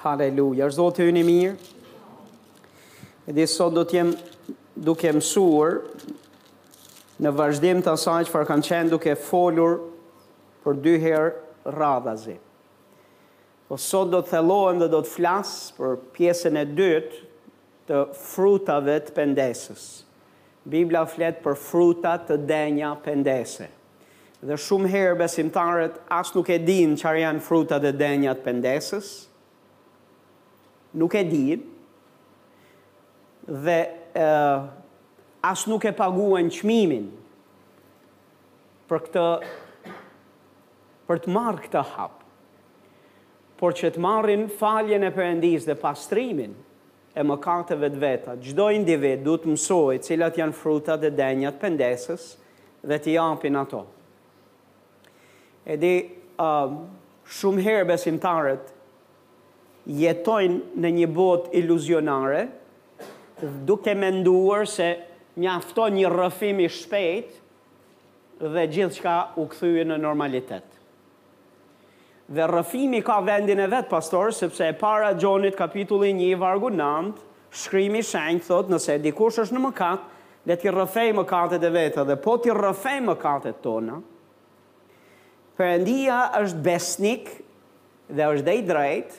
Haleluja, është Zoti ynë i mirë. E di sot do t'jem duke mësuar në vazhdim të asaj çfarë kam qenë duke folur për dy herë radhazi. Po sot do të thellohem dhe do të flas për pjesën e dytë të frutave të pendesës. Bibla flet për fruta të denja pendese. Dhe shumë herë besimtarët as nuk e dinë çfarë janë frutat e denja të pendesës. Nuk e dinë. Dhe as nuk e paguajnë çmimin për këtë për të marrë këtë hap. Por që të marrin faljen e Perëndisë dhe pastrimin, e mëkateve të veta. Çdo individ duhet të mësojë cilat janë frutat e denja të pendesës dhe t'i japin ato. E di, uh, shumë herë besimtarët jetojnë në një botë iluzionare, duke menduar se mjafton një rrëfim i shpejtë dhe gjithçka u kthye në normalitet. Dhe rrëfimi ka vendin e vet pastor, sepse e para e Gjonit kapitulli një vargu nëntë, shkrimi i shenjtë thotë nëse dikush është në mëkat, le t'i rrëfejë mëkatet e veta dhe po t'i rrëfejmë mëkatet tona, Perëndia është besnik dhe është dhe i drejtë,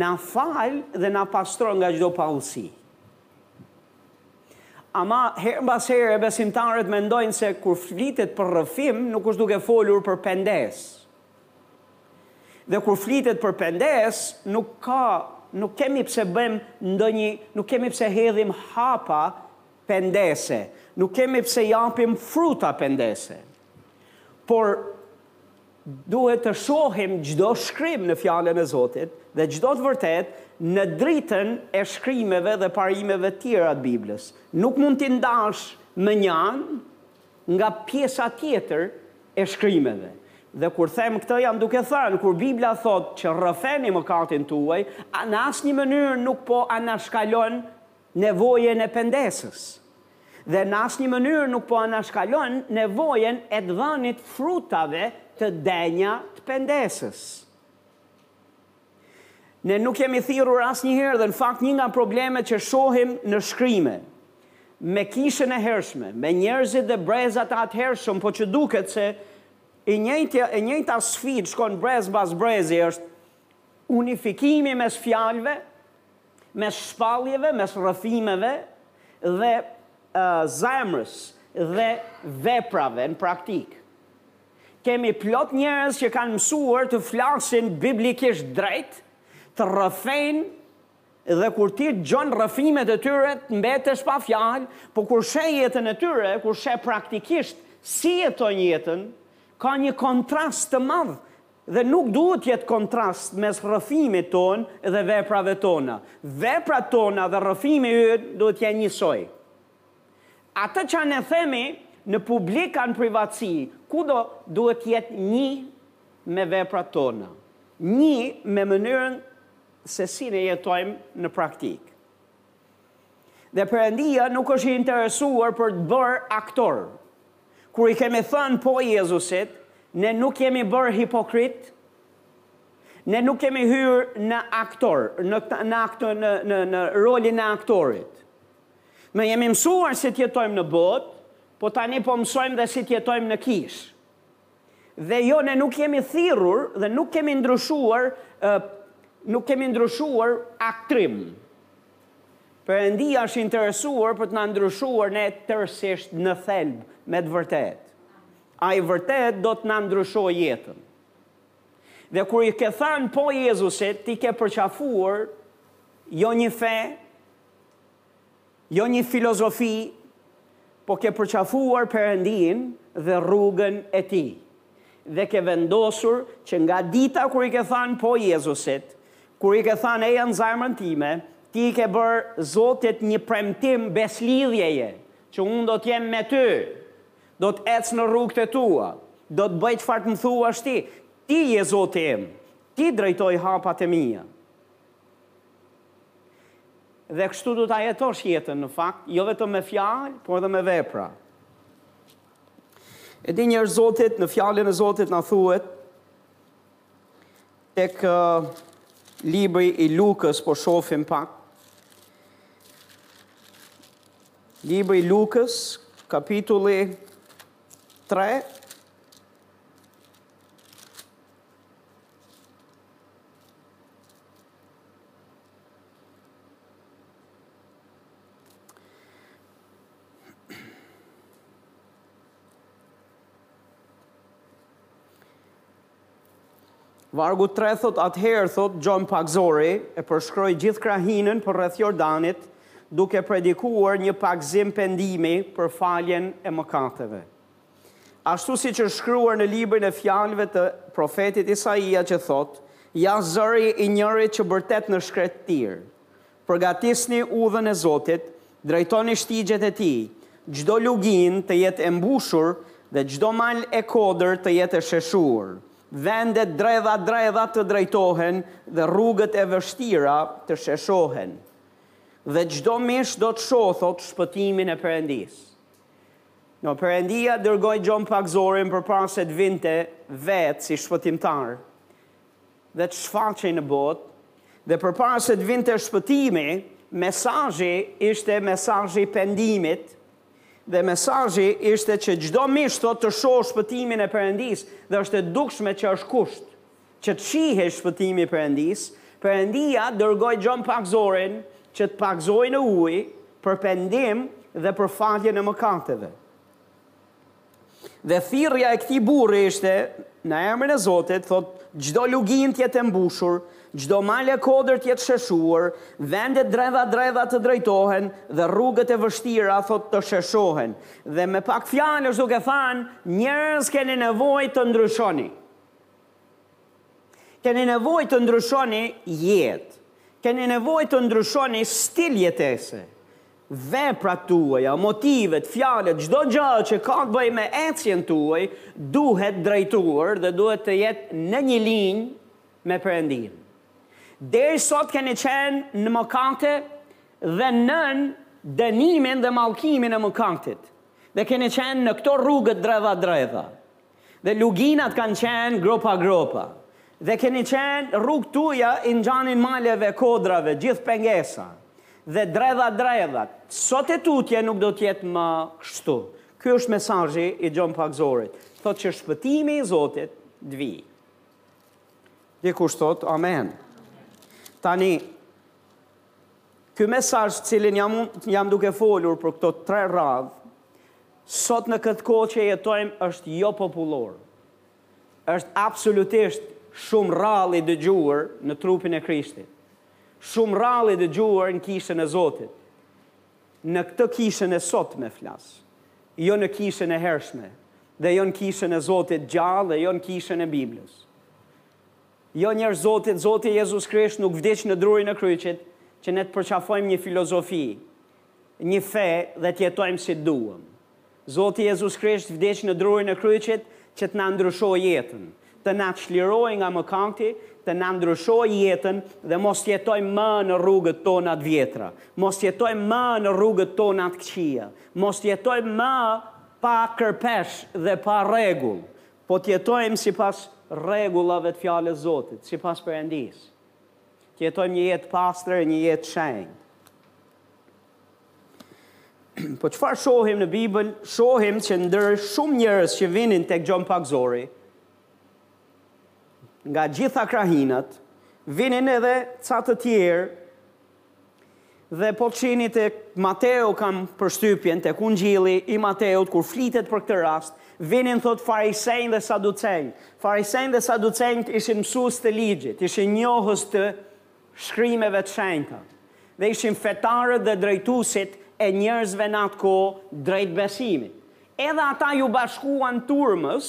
na fal dhe na pastron nga çdo paudhësi. Ama, herë mbas here, besimtarët mendojnë se kur flitet për rrëfim, nuk është duke folur për pendesë. Dhe kur flitet për pendesë, nuk ka, nuk kemi pse bëjmë ndonjë, nuk kemi pse hedhim hapa pendese, nuk kemi pse japim fruta pendese. Por, Duhet të shohim çdo shkrim në Fjalën e Zotit dhe çdo të vërtetë në dritën e shkrimeve dhe parimeve tjera të Biblës. Nuk mund t'i ndash mënjanë nga pjesa tjetër e shkrimeve. Dhe kur them këtë jam duke thënë, kur Bibla thotë që rrëfeni mëkatin tuaj, në asnjë mënyrë nuk po anashkalon nevojën e pendesës dhe në asnjë mënyrë nuk po anashkalon nevojën e të dhënit frutave të denja të pendesës. Ne nuk jemi thirrur asnjëherë dhe në fakt një nga problemet që shohim në shkrime me kishën e hershme, me njerëzit dhe brezat e atëhershëm, po që duket se e njëjta e njëjta sfidë shkon brez mbas brezi është unifikimi mes fjalëve mes shpalljeve, mes rrëfimeve dhe zemrës dhe veprave në praktikë. Kemi plot njerëz që kanë mësuar të flasin biblikisht drejt, të rrëfejnë dhe kur ti dëgjon rrëfimet e tyre të mbetesh pa fjalë, por kur sheh jetën e tyre, kur sheh praktikisht si jetojnë jetën, ka një kontrast të madh Dhe nuk duhet të jetë kontrast mes rrëfimit tonë dhe veprave tona. Veprat tona dhe rrëfimi ynë duhet të jenë njësoj. Atë ça ne themi në publik a në privatësi, kudo duhet të jetë një me veprat tona. Një me mënyrën se si ne jetojmë në praktikë. Dhe Perëndia nuk është i interesuar për të bërë aktorë. Kur i kemi thënë po Jezusit, ne nuk jemi bërë hipokritë, ne nuk kemi hyrë në aktor, në, në, në, në rolin e aktorit. Ne jemi mësuar si të jetojmë në botë, po tani po mësojmë dhe si të jetojmë në kishë. Dhe jo ne nuk jemi thirrur dhe nuk kemi ndryshuar nuk kemi ndryshuar aktrim. Perëndia është interesuar për të na ndryshuar ne tërësisht në thelb me të vërtetë. Ai vërtet do të na ndryshojë jetën. Dhe kur i ke thënë po Jezusit, ti ke përqafuar jo një fe, Jo një filozofi, po ke përqafuar Perëndinë dhe rrugën e Tij. Dhe ke vendosur që nga dita kur i ke thënë po Jezusit, kur i ke thënë eja në zemrën time, ti i ke bërë Zotit një premtim besëlidhjeje, që unë do të jem me ty, do të ec në rrugët e tua, do të bëj çfarë të më thuash ti. Ti je Zoti im, ti drejtoj hapat e mia. Dhe kështu do ta jetosh jetën në fakt, jo vetëm me fjalë, por edhe me vepra. E di njerëz të Zotit, në fjalën e Zotit na thuhet, tek libri i Lukës, po shofim pak, libri i Lukës, kapitulli 3, Vargu 3 thotë atëherë thotë Gjon Pagëzori e përshkroi gjithë krahinën përreth Jordanit duke predikuar një pagëzim pendimi për faljen e mëkateve. Ashtu siç është shkruar në librin e fjalëve të profetit Isaia që thotë, Ja zëri i njërit që bërtet në shkretëtirë, Përgatisni udhën e Zotit, drejtoni shtigjet e tij, çdo luginë të jetë e mbushur dhe çdo mal e kodër të jetë e sheshuar, vendet dredha dredha të drejtohen dhe rrugët e vështira të sheshohen. Dhe çdo mish do të shohë, thotë, shpëtimin e Perëndisë. Pra Perëndia dërgoi Gjon Pagëzorin përpara se të vinte vetë si shpëtimtar dhe të shfaqej në botë dhe përpara se të vinte shpëtimi, mesazhi ishte mesazhi i pendimit dhe mesazhi ishte që çdo mish thotë të shohë shpëtimin e Perëndisë dhe është e dukshme që është kusht. Që të shihej shpëtimi i Perëndisë, Perëndia dërgoi Gjon Pagëzorin që të pagëzojë në ujë për pendim dhe për faljen e mëkateve. Dhe thirrja e këtij burri ishte, Në emrin e Zotit, thotë, çdo luginë të jetë e mbushur, çdo mal e kodër të jetë sheshuar, vendet dredha-dredha të drejtohen dhe rrugët e vështira, thotë, të sheshohen. Dhe me pak fjalë është duke thënë, njerëz keni nevojë të ndryshoni. Keni nevojë të ndryshoni jetë. Keni nevojë të ndryshoni stil jetese. Veprat tuaja, motivet, fjalët, çdo gjë që ka të bëjë me ecjen tuaj duhet drejtuar dhe duhet të jetë në një linjë me Perëndinë. Deri sot keni qenë në mëkate dhe nën dënimin dhe mallkimin e mëkatit dhe keni qenë në këto rrugët dredha dredha. Dhe luginat kanë qenë gropa gropa. Dhe keni qenë rrugët tuaja i ngjanin maleve kodrave gjithë pengesa. Dhe dredha dredhat. Sot e tutje nuk do të jetë më kështu. Ky është mesazhi i Gjon Pagëzorit. Thotë që shpëtimi i Zotit të vijë. Dikush thotë amen. Tani Ky mesazh cilin jam jam duke folur për këto tre radhë, sot në këtë kohë që jetojmë është jo popullor. Është absolutisht shumë rrallë i dëgjuar në trupin e Krishtit. Shumë rrallë i dëgjuar në kishën e Zotit. Në këtë kishën e sotme flas. Jo në kishën e hershme dhe jo në kishën e Zotit gjallë dhe jo në kishën e Biblës. Jo njerëz të Zotit, Zoti Jezus Krisht nuk vdiq në drurin e kryqit që ne të përqafojmë një filozofi, një fe dhe të jetojmë si duam. Zoti Jezus Krisht vdiq në drurin e kryqit që të na ndryshojë jetën, të na çlirojë nga mëkati, të na ndryshojë jetën dhe mos të jetojmë më në rrugët tona të vjetra, mos të jetojmë më në rrugët tona të këqija, mos të jetojmë më pa kapresh dhe pa rregull, Po të jetojmë sipas rregullave të fjalës së Zotit, sipas Perëndisë. Të jetojmë një jetë të pastër e një jetë të shenjtë. Po çfarë shohim në Bibël? Shohim që ndër shumë njerëz që vinin tek Gjon Pagëzori, nga gjitha krahinat, vinin edhe ca të tjerë Dhe po qe tek Mateu kam përshtypjen, tek Ungjilli i Mateut kur flitet për këtë rast, vinin thotë farisenjtë dhe saducenjtë. Farisenjtë dhe saducenjtë ishin mësues të ligjit, ishin njohës të shkrimeve të shenjta dhe ishin fetarët dhe drejtuesit e njerëzve në atë kohë drejt besimit. Edhe ata iu bashkuan turmës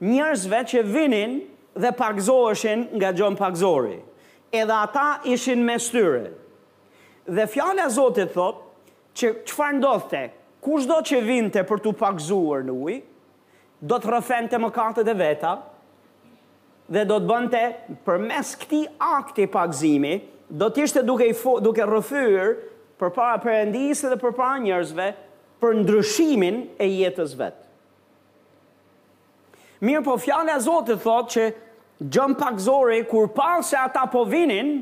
Njerëzve që vinin dhe pagëzoheshin nga Gjon Pagëzori, edhe ata ishin mes tyre. Dhe Fjala e Zotit thotë që çfarë ndodhte, kushdo që vinte për t'u pagëzuar në ujë, do të rrëfente mëkatet e veta dhe do të bënte përmes këtij akti pagëzimi, do të ishte duke, duke rrëfyer përpara Perëndisë dhe përpara njerëzve për ndryshimin e jetës vet. Mirëpo fjala e Zotit thotë që Gjon Pagëzori kur pa se ata po vinin,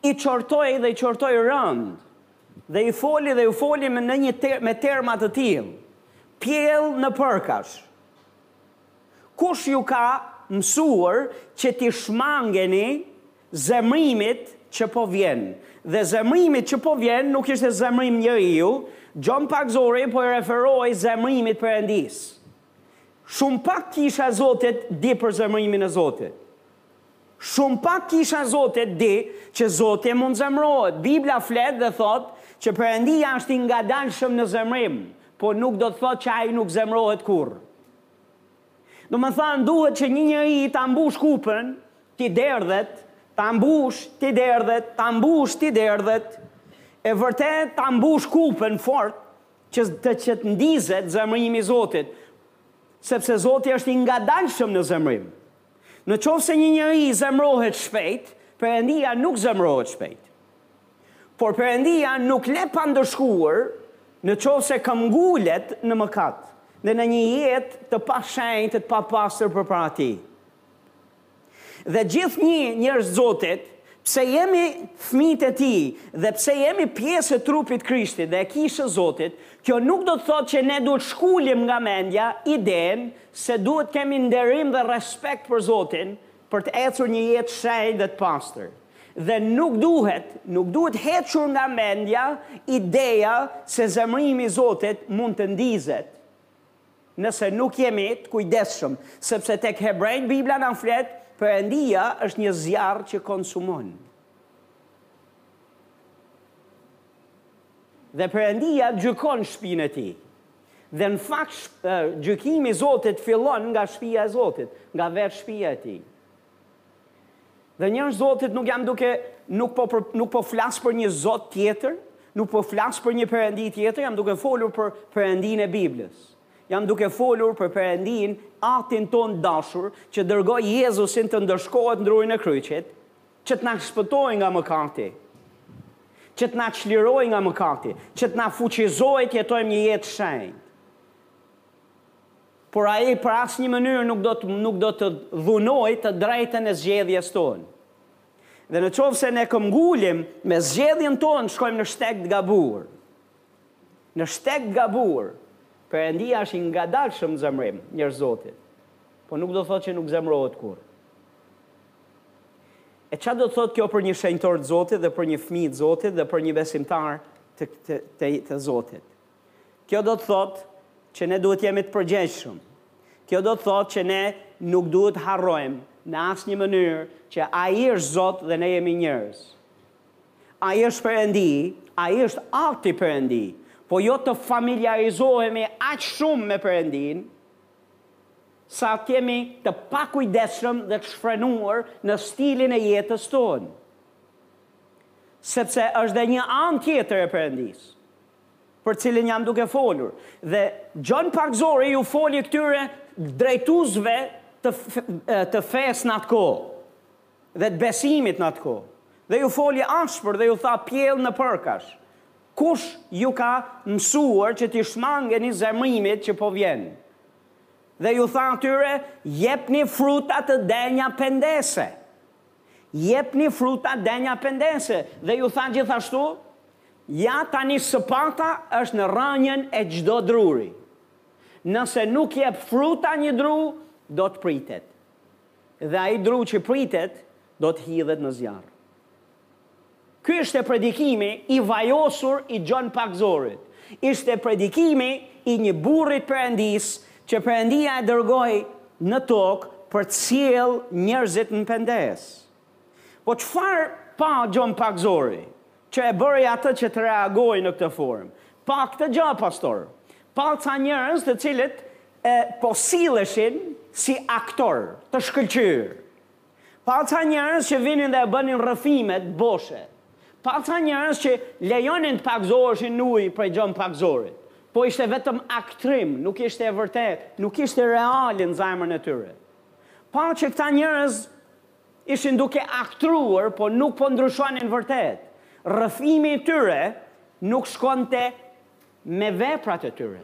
i qortoi dhe i qortoi rëndë dhe i foli dhe ju foli me një ter, me terma të tillë. Pjellë nepërkash. Kush ju ka mësuar që t'i shmangeni zemërimit që po vjen dhe zemërimi që po vjen nuk ishte zemërim njeriu, Gjon Pagëzori po i referohej zemërimit Perëndisë. Shumë pak kisha e Zotit di për zemërimin e Zotit. Shumë pak kisha e Zotit di që Zoti mund zemërohet. Bibla flet dhe thotë që Perëndia është i ngadalshëm në zemërim, por nuk do të thotë që ai nuk zemërohet kurrë. Domethënë duhet që një njeri ta mbush kupën, t'i derdhet, ta mbush, t'i derdhet, ta mbush, t'i derdhet, e vërtet ta mbush kupën fort që të që të ndizet zemërimi i Zotit, sepse Zoti është i ngadalshëm në zemërim. Në qoftë se një njeri zemërohet shpejt, Perëndia nuk zemërohet shpejt. Por Perëndia nuk le pandëshkuar në qoftë se këmbëngulet në mëkat dhe në një jetë të pashenjtë e të papastër përpara Tij. Dhe gjithnjë, njerëz të Zotit, pse jemi fëmijët e Tij dhe pse jemi pjesë e trupit të Krishtit dhe e Kishës së Zotit, kjo nuk do të thotë që ne duhet të shkulim nga mendja idenë se duhet të kemi nderim dhe respekt për Zotin për të ecur një jetë të shenjtë dhe të pastër. Dhe nuk duhet, nuk duhet hequr nga mendja ideja se zemërimi i Zotit mund të ndizet nëse nuk jemi të kujdesshëm, sepse tek hebrenjtë Bibla na flet, Perëndia është një zjarr që konsumon. Dhe Perëndia gjykon shtëpinë e tij. Dhe në fakt gjykimi i Zotit fillon nga shpia e Zotit, nga vetë shpia e tij. Dhe njerëz të Zotit nuk jam duke, nuk po, nuk po flas për një Zot tjetër, nuk po flas për një perëndi tjetër, jam duke folur për Perëndinë e Biblës. Jam duke folur për Perëndinë Atin tonë të dashur që dërgoi Jezusin të ndëshkohet në drurin e kryqit, Që të na shpëtojë nga mëkati. Që të na çlirojë nga mëkati, që të na fuqizojë të jetojmë një jetë të shenjtë. Por ai për asnjë mënyrë nuk do të nuk do të dhunojë të drejtën e zgjedhjes tonë. Dhe në qoftë se ne këmbëngulim, me zgjedhjen tonë shkojmë në shtek të gabur. Në shtek të gabur, Perëndia është i ngadalshëm në zemërim, njerëz të Zotit. Po nuk do thotë që nuk zemërohet kurrë. E ça do të thotë kjo për një shenjtor të Zotit dhe për një fëmijë të Zotit dhe për një besimtar të të të, të Zotit? Kjo do të thotë që ne duhet jemi të përgjegjshëm. Kjo do të thotë që ne nuk duhet të harrojmë në asnjë mënyrë që Ai është Zot dhe ne jemi njerëz. Ai është Perëndi, Ai është Ati Perëndi, po jo të familjarizohemi aq shumë me Perëndinë, sa të jemi të pakujdesshëm dhe të shfrenuar në stilin e jetës tonë. Sepse është dhe një anë tjetër e Perëndisë, për të cilën jam duke folur. Dhe Gjon Pagëzori iu foli këtyre drejtuesve të fesë në atë kohë. dhe të besimit në atë kohë, dhe iu foli ashpër dhe iu tha pjellë nepërkash, Kush ju ka mësuar që t'i shmangeni zemërimit që po vjen? Dhe iu tha atyre, Jepni fruta të denja pendese. Jepni fruta të denja pendese. Dhe iu tha gjithashtu, Ja tani sëpata është në rrënjën e çdo druri. Nëse nuk jep fruta një dru, do të pritet. Dhe ai dru që pritet do të hidhet në zjarr. Ky ishte predikimi i vajosur i Gjon Pagëzorit. Ishte predikimi i një burri të Perëndisë që Perëndia e dërgoi në tokë për të sjellë njerëzit në pendesë. Po çfarë pa Gjon Pagëzori që e bëri atë që të reagojë në këtë formë? Pa këtë gjë, pastor. Pa ca njerëz të cilët E po silleshin si aktorë të shkëlqyer. Pa ca njerëz që vinin dhe e bënin rrëfimet boshe. Pa ca njerëz që lejonin të pagëzoheshin në ujë prej Gjon Pagëzorit. Po ishte vetëm aktrim, nuk ishte e vërtetë, nuk ishte reale në zemrën e tyre. Pa që këta njerëz ishin duke aktruar, po nuk po ndryshonin vërtet. Rrëfimi i tyre nuk shkonte me veprat e tyre.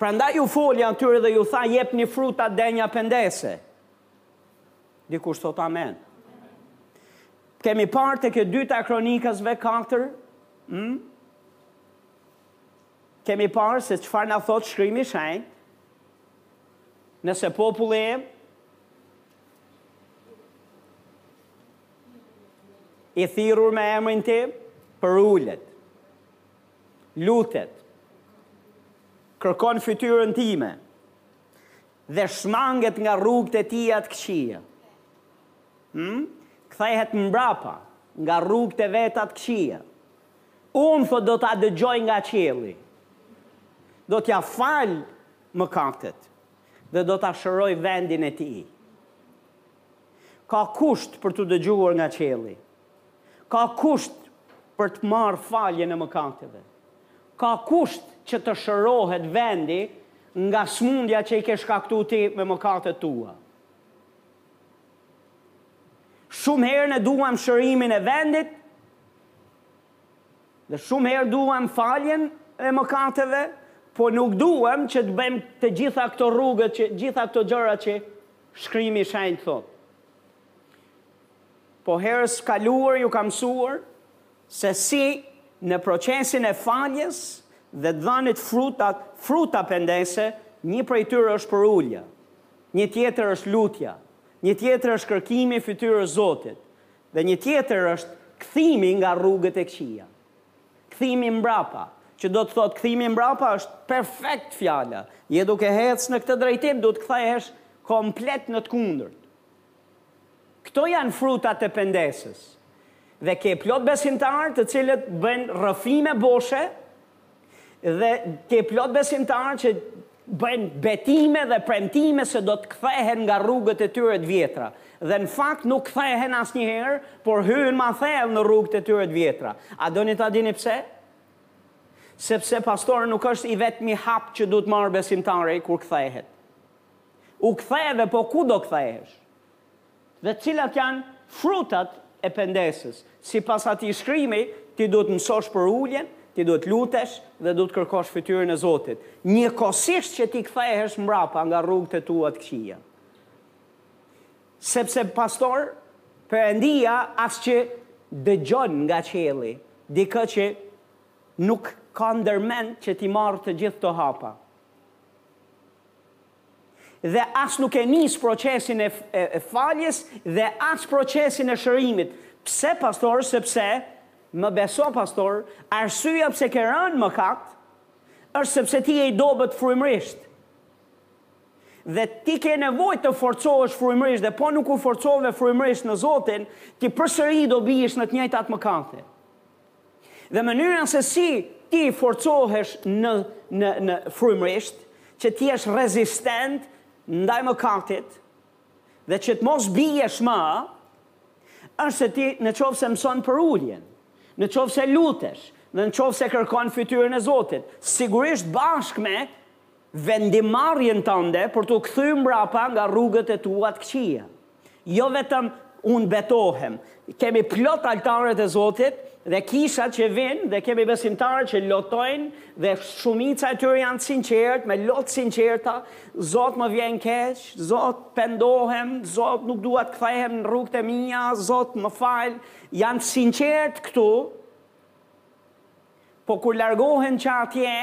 Prandaj ju foli atyre dhe ju tha jepni fruta denja pendese. Dikush thotë amen. Kemi parë tek e dyta Kronikasve 4, mm? kemi parë se çfarë na thotë Shkrimi i Shenjtë, nëse populli im I thirrur me emrin tim, përulet. Lutet. Kërkon fytyrën time dhe shmanget nga rrugët e tija të këqia. Hmm? Kthehet mbrapa nga rrugët e veta të këqia. Unë thotë do ta dëgjoj nga qielli. Do t'ia fal mëkatet. Dhe do ta shëroj vendin e tij. Ka kusht për t'u dëgjuar nga qielli. Ka kusht për të marrë faljen e mëkateve. Ka kusht që të shërohet vendi nga sëmundja që i ke shkaktu ti me mëkatet tua. Shumë herë ne duam shërimin e vendit, Dhe shumë herë duam faljen e mëkateve, po nuk duam që të bëjmë të gjitha këto rrugë, gjitha këto gjëra që Shkrimi i Shenjtë thotë. Po herës kaluar ju kam mësuar se si në procesin e faljes dhe të dhanit fruta, fruta pendese, një prej tyre është përulja, një tjetër është lutja, një tjetër është kërkimi i fytyrës Zotit, Dhe një tjetër është kthimi nga rrugët e këqija. Kthimi mbrapa, që do të thotë kthimi mbrapa është perfekt fjala. Je duke hecë në këtë drejtim, duhet të kthehesh komplet në të kundërt. Këto janë frutat e pendesës. Dhe ke plot besimtarë të cilët bëjnë rrëfime boshe, Dhe ke plot besimtarë që bëjnë betime dhe premtime se do të kthehen nga rrugët e tyre të vjetra. Dhe në fakt nuk kthehen asnjëherë, por hyjnë ma thellë në rrugët e tyre të vjetra. A doni ta dini pse? Sepse pastor kthimi nuk është i vetmi hap që duhet të marrë besimtari kur kthehet. U ktheve, po ku do kthehesh? Dhe cilat janë frutat e pendesës? Sipas atij shkrimi, ti duhet të mësosh përuljen, ti duhet të lutesh dhe duhet të kërkosh fytyrën e Zotit, njëkohësisht që ti kthehesh mbrapa nga rrugët e tua të këqija. Sepse, pastor, Perëndia as që dëgjon nga qielli, dikë që nuk ka ndërmend që t'i marrë të gjithë këto hapa. dhe as nuk e nis procesin e faljes dhe as procesin e shërimit pse pastor sepse më beso pastor arsyeja pse ke rënë në mëkat është sepse ti je i dobët frymërisht dhe ti ke nevojë të forcohesh frymërisht dhe po nuk u forcove frymërisht në Zotin ti përsëri do biesh në të njëjtat mëkate Dhe mënyra se si ti forcohesh në në në frymërisht që të jesh rezistent ndaj mëkatit dhe që të mos biesh ma është se ti në qoftë se mëson përuljen, në qoftë se lutesh, dhe në qoftë se kërkon fytyrën e Zotit, sigurisht bashkë me vendimmarrjen tënde për t'u kthyer mbrapa nga rrugët e tua të këqija. Jo vetëm unë betohem, kemi plot altarët e Zotit dhe kishat që vijnë dhe kemi besimtarë që lotojnë dhe shumica e tyre janë të sinqertë, me lot të sinqerta, Zot më vjen keq, Zot pendohem, Zot nuk dua të kthehem në rrugët e mia, Zot më fal, janë të sinqertë këtu, Po kur largohen që atje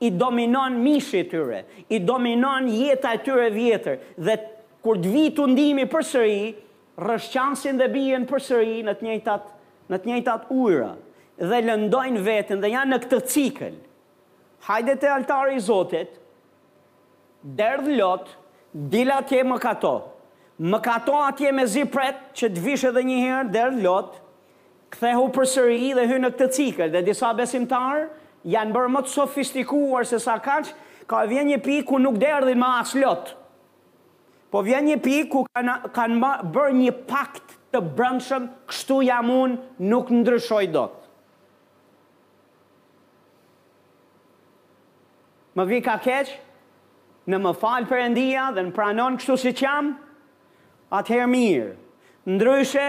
i dominon mishi i tyre, i dominon jeta e tyre e vjetër dhe kur të vijë tundimi përsëri, rrëshqasin dhe bien përsëri në të njëjtat në të njëjtat ujëra dhe lëndojnë veten dhe janë në këtë cikël. Hajde te altari i Zotit. Derdh lot, dil atje mëkato. Mëkato atje mezi pret që të vish edhe një herë derdh lot, kthehu përsëri dhe hy në këtë cikël dhe disa besimtarë janë bërë më të sofistikuar se sa kaq, ka vjen një pikë ku nuk derdhin më as lot. Po vjen një pikë ku kanë kanë bërë një pakt të brendshëm kështu jam unë nuk ndryshoj dot. Më vjen kaq keq, në më fal Perëndia dhe në pranon kështu siç jam, atëherë mirë. Ndryshe,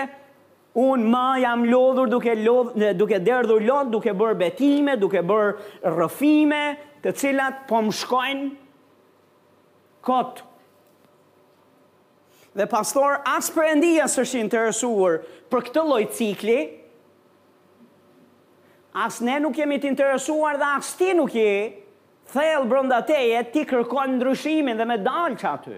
unë ma jam lodhur duke lodh, duke derdhur lot, duke bërë betime, duke bërë rrëfime, të cilat po më shkojnë kot. Dhe pastor, as Perëndia s'është i interesuar për këtë lloj cikli. As ne nuk jemi të interesuar dhe as ti nuk je thellë brenda teje, ti kërkon ndryshimin dhe me dalë që aty.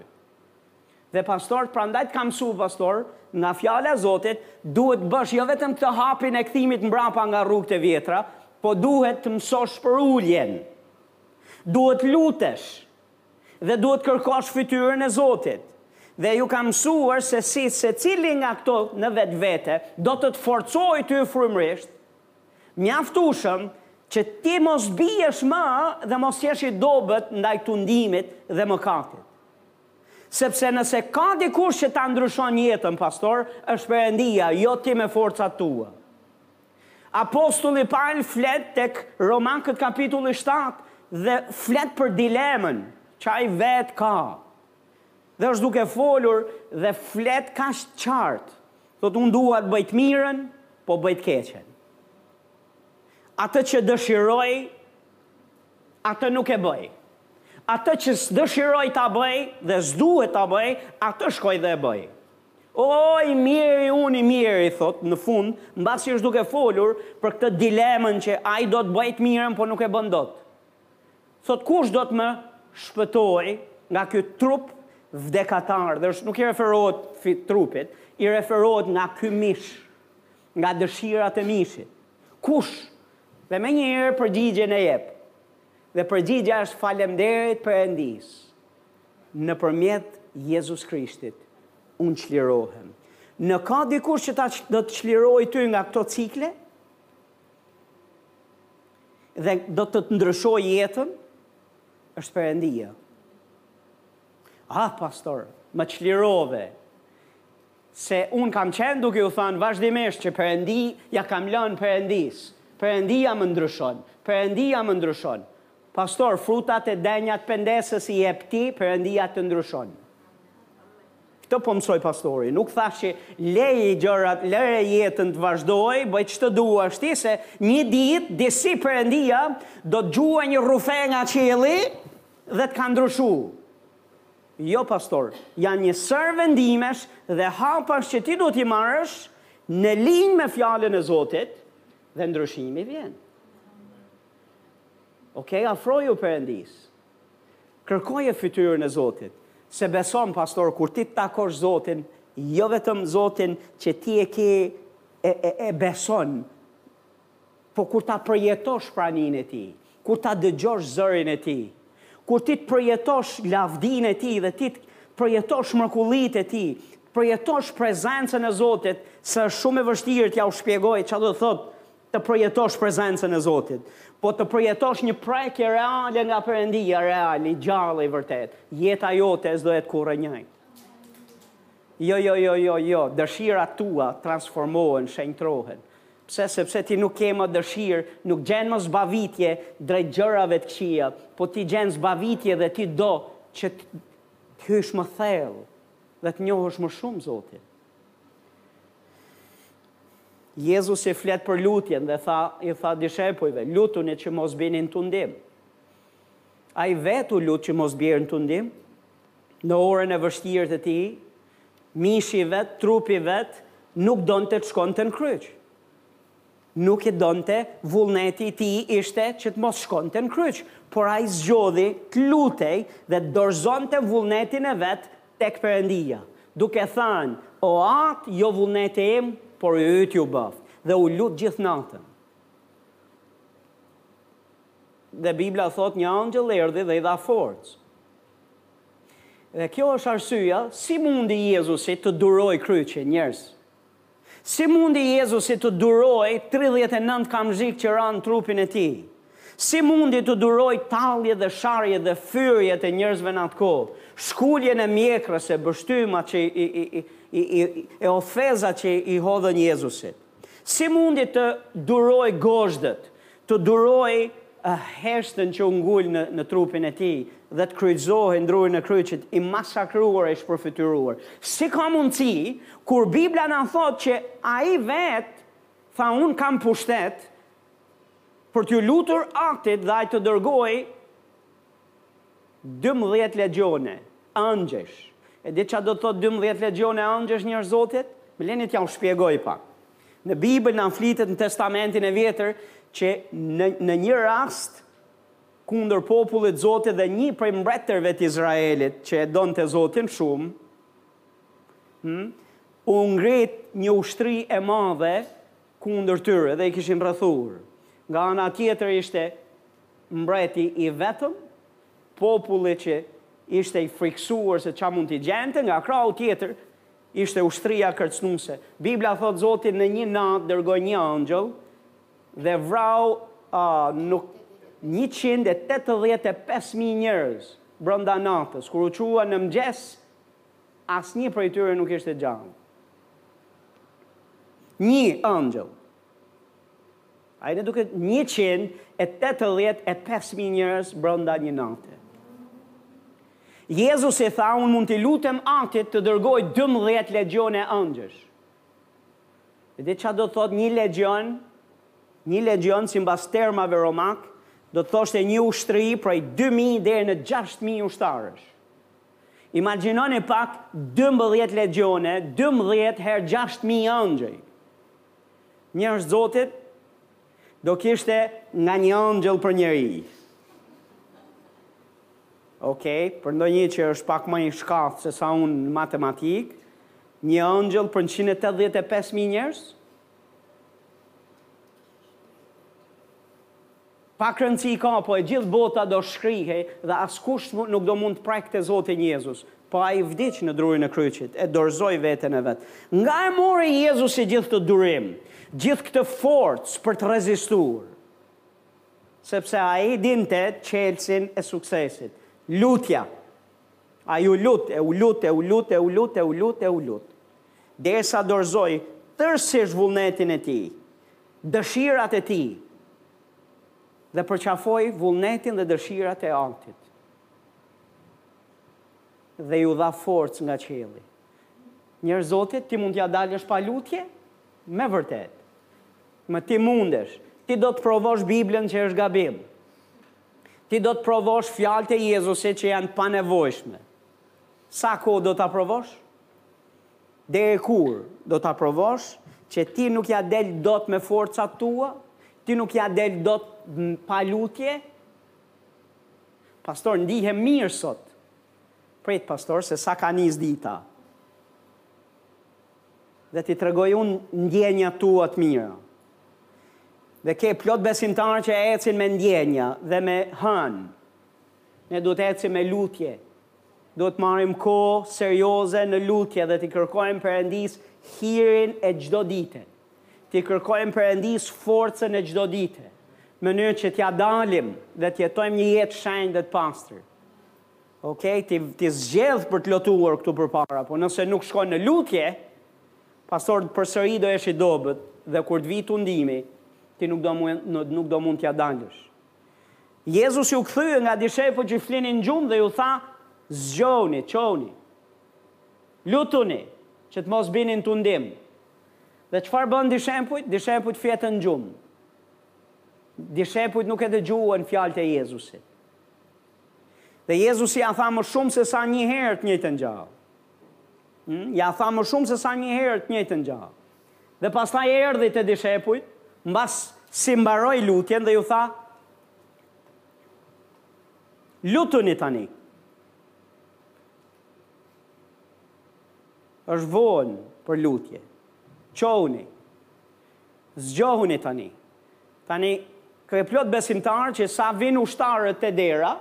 Dhe pastor, prandaj të kam mësuar pastor, nga fjala e Zotit, duhet të bësh jo vetëm këtë hapin e kthimit mbrapa nga rrugët e vjetra, po duhet të mësosh përuljen. Duhet të lutesh. Dhe duhet të kërkosh fytyrën e Zotit. Dhe ju kam mësuar se si secili nga këto në vetvete do të të forcojë ty frymërisht, mjaftueshëm që ti mos biesh më dhe mos jesh i dobët ndaj tundimit dhe mëkatit. Sepse nëse ka dikush që ta ndryshon jetën, pastor, është Perëndia, jo ti me forcat tua. Apostulli Pal flet tek Romakët kapitulli shtatë dhe flet për dilemën që ai vetë ka. Dhe është duke folur dhe flet kaq qartë. Thotë unë dua të bëj të mirën, po bëj të keqen. Atë që dëshiroj, atë nuk e bëj. Atë që s'dëshiroj ta bëj dhe s'duhet ta bëj, atë shkoj dhe e bëj. O i mjeri unë i mjeri thotë në fund mbasi është duke folur për këtë dilemën që ai do të bëjë të mirën po nuk e bën dot. Thotë kush do të më shpëtojë nga ky trup vdekatar dhe është nuk i referohet trupit, i referohet nga ky mish, nga dëshirat e mishit. Kush? Dhe menjëherë përgjigjen e jep. Dhe përgjigja është falemnderit Perëndisë. Nëpërmjet Jezus Krishtit unë çlirohem. Në ka dikush që ta do të të çlirojë ty nga këto cikle dhe do të të ndryshojë jetën, është Perëndia. Ah, pastor, më çlirove. Se unë kam qenë duke u thanë vazhdimisht që Perëndi ia kam lënë Perëndisë. Perëndia më ndryshon, Perëndia më ndryshon. Pastor, frutat e denja të pendesës i jep ti, Perëndia të ndryshon. Këtë po mësoj pastor, nuk thashë që leji gjërat, lere jetën të vazhdojë, bëj ç'të duash ti se një ditë disi Perëndia do të të gjuajë një rrufe nga qielli dhe të ka ndryshu. Jo pastor, janë një sërë vendimesh dhe hapash që ti do t'i marrësh në linjë me Fjalën e Zotit dhe ndryshimi vjen. Ok, afroju Perëndisë. Kërkoje fytyrën e Zotit. Se beson pastor kur ti takosh Zotin, jo vetëm Zotin që ti e ke e, e, e beson, po kur ta përjetosh praninë e tij, kur ta dëgjosh zërin e tij, kur ti të përjetosh lavdinë e tij dhe ti të përjetosh mrekullitë e tij, të përjetosh prezencën e Zotit, se është shumë e vështirë t'ja u shpjegoj çfarë do të thotë të përjetosh prezencën e Zotit, po të përjetosh një prekje reale nga Perëndia, real, i gjallë e i vërtetë, jeta jote s'do jetë kurrë e njëjtë. Jo, jo, jo, jo, jo, dëshirat tua transformohen, shenjtrohen. Pse? Sepse ti nuk ke më dëshirë, nuk gjen më zbavitje drejt gjërave të këqija, po ti gjen zbavitje dhe ti do që të hysh më thellë dhe të njohësh më shumë Zotin. Jezusi flet për lutjen dhe tha, i tha dishepujve, lutuni që mos bini në tundim. Ai vetë u lut që mos bjerë në tundim, në orën e vështirë të tij, mishi i vet, trupi i vet, nuk donte të shkonte në kryq. Nuk e donte, vullneti i tij ishte që të mos shkonte në kryq, por ai zgjodhi të lutej dhe të dorëzonte vullnetin e vet tek Perëndia, duke thënë, O Atë, jo vullneti im, por i Yti u bëftë. Dhe u lut gjithë natën. Dhe Bibla thotë një angjëll erdhi dhe i dha forcë. Dhe kjo është arsyeja si mundi Jezusi të durojë kryqin, njerëz. Si mundi Jezusi të durojë tridhjetë e nëntë kamzhikë që ranë trupin e tij? Si mundi të durojë talljet dhe sharjet dhe fyerjet e njerëzve në atë kohë, shkuljen e mjekrës e pështymat që e ofezat që i hodhën Jezusit? Si mundi të durojë gozhdët, Të durojë heshtën që u ngul në në trupin e tij dhe të kryqëzohej në drurin e kryqit, i masakruar e i shpërfytyruar. Si ka mundësi, kur Bibla na thotë që ai vetë tha unë kam pushtet për t'ju lutur Atit dhe ai të dërgojë Dymbëdhjetë legjione angjesh. E di çfarë do të thotë dymbëdhjetë legjione angjesh njerëz të Zotit? Më leni t'ja u shpjegoj pak. Në Bibël na flitet në Testamentin e Vjetër që në në një rast kundër popullit të Zotit dhe një prej mbretërve të Izraelit që e donte Zotin shumë, hm, u ngrit një ushtri e madhe kundër tyre dhe i kishin rrethuar. Nga ana tjetër ishte mbreti i vetëm, populli që ishte i frikësuar se ça mund t'i gjente, nga krahu tjetër ishte ushtria kërcënuese. Bibla thotë Zoti në një natë dërgoi një ëngjëll dhe vrau njëqind e tetëdhjetë e pesë mijë njerëz brenda natës. Kur u çuan në mëngjes, Asnjë prej tyre nuk ishte gjallë. Një ëngjëll. Ai ne duket 185.000 njerëz brenda një nate. Jezusi tha, unë mund t'i lutem Atit të dërgojë 12 legjione ëngjëjsh. E di ça do të thotë një legjion? Një legjion sipas termave romak do të thoshte një ushtri prej 2000 deri në 6000 ushtarësh. Imagjinoni pak dymbëdhjetë legjione, dymbëdhjetë herë gjashtë mijë ëngjëj. Njerëz të Zotit do kishte nga një ëngjëll për njeri. Okej, për ndonjë që është pak më i shkathtë se sa unë në matematikë, një ëngjëll për njëqind e tetëdhjetë e pesë mijë njerëz? Pak rëndësi ka po e gjithë bota do shkrihej dhe askush nuk do mund të prekte Zotin Jezus. Po ai vdiq në drurin e kryqit, e dorëzoi veten e vet. Nga e mori Jezusi gjithë këtë durim, gjithë këtë forcë për të rezistuar? Sepse ai dinte çelësin e suksesit, lutja. Ai u lut, e u lut, e u lut, e u lut, e u lut, e u lut. Derisa dorëzoi tërësisht vullnetin e tij, dëshirat e tij dhe përqafoi vullnetin dhe dëshirat e Atit dhe iu dha forcë nga qielli. Njerëz të Zotit, ti mund t'ja dalësh pa lutje? Me vërtet. Me ti mundesh. Ti do të provosh Biblën që është gabim. Ti do të provosh fjalët e Jezusit që janë panevojshme. Sa kohë do ta provosh? Deri kur do ta provosh që ti nuk ja del dot me forcat tua, ti nuk ja del dot pa lutje? Pastor ndihem mirë sot. Prit pastor se sa ka nis dita. Dhe t'i tregoj unë ndjenjat tua të mira. Dhe ke plot besimtarë që ecin me ndjenja dhe me hënë. Ne duhet të ecim me lutje. Duhet të marrim kohë serioze në lutje dhe t'i kërkojmë Perëndisë hirin e çdo dite. T'i kërkojmë Perëndisë forcën e çdo dite, në mënyrë që t'ia dalim dhe të jetojmë një jetë të shenjtë dhe të pastër. Ok, ti ti zgjedh për t'u lutur këtu përpara, po nëse nuk shkon në lutje, pastor përsëri do jesh i dobët dhe kur të vijë tundimi, ti nuk do mund nuk do mund t'ia dalësh. Jezusi iu kthye nga dishepujt që flinin gjumë dhe iu tha, Zgjohuni, çohuni. Lutuni, që të mos bini në tundim. Dhe çfarë bënë dishepujt? Dishepujt fjetën në gjumë. Dishepujt nuk e dëgjuan fjalët e Jezusit. Dhe Jezusi ja tha më shumë se sa një herë të njëjtën gjë. Hmm? Ja tha më shumë se sa një herë të njëjtën gjë. Dhe pastaj erdhi te dishepujt, mbas si mbaroi lutjen dhe ju tha, Lutuni tani. Është vonë për lutje. Çohuni. Zgjohuni tani. Tani ka plot besimtarë që sa vijnë ushtarët te dera,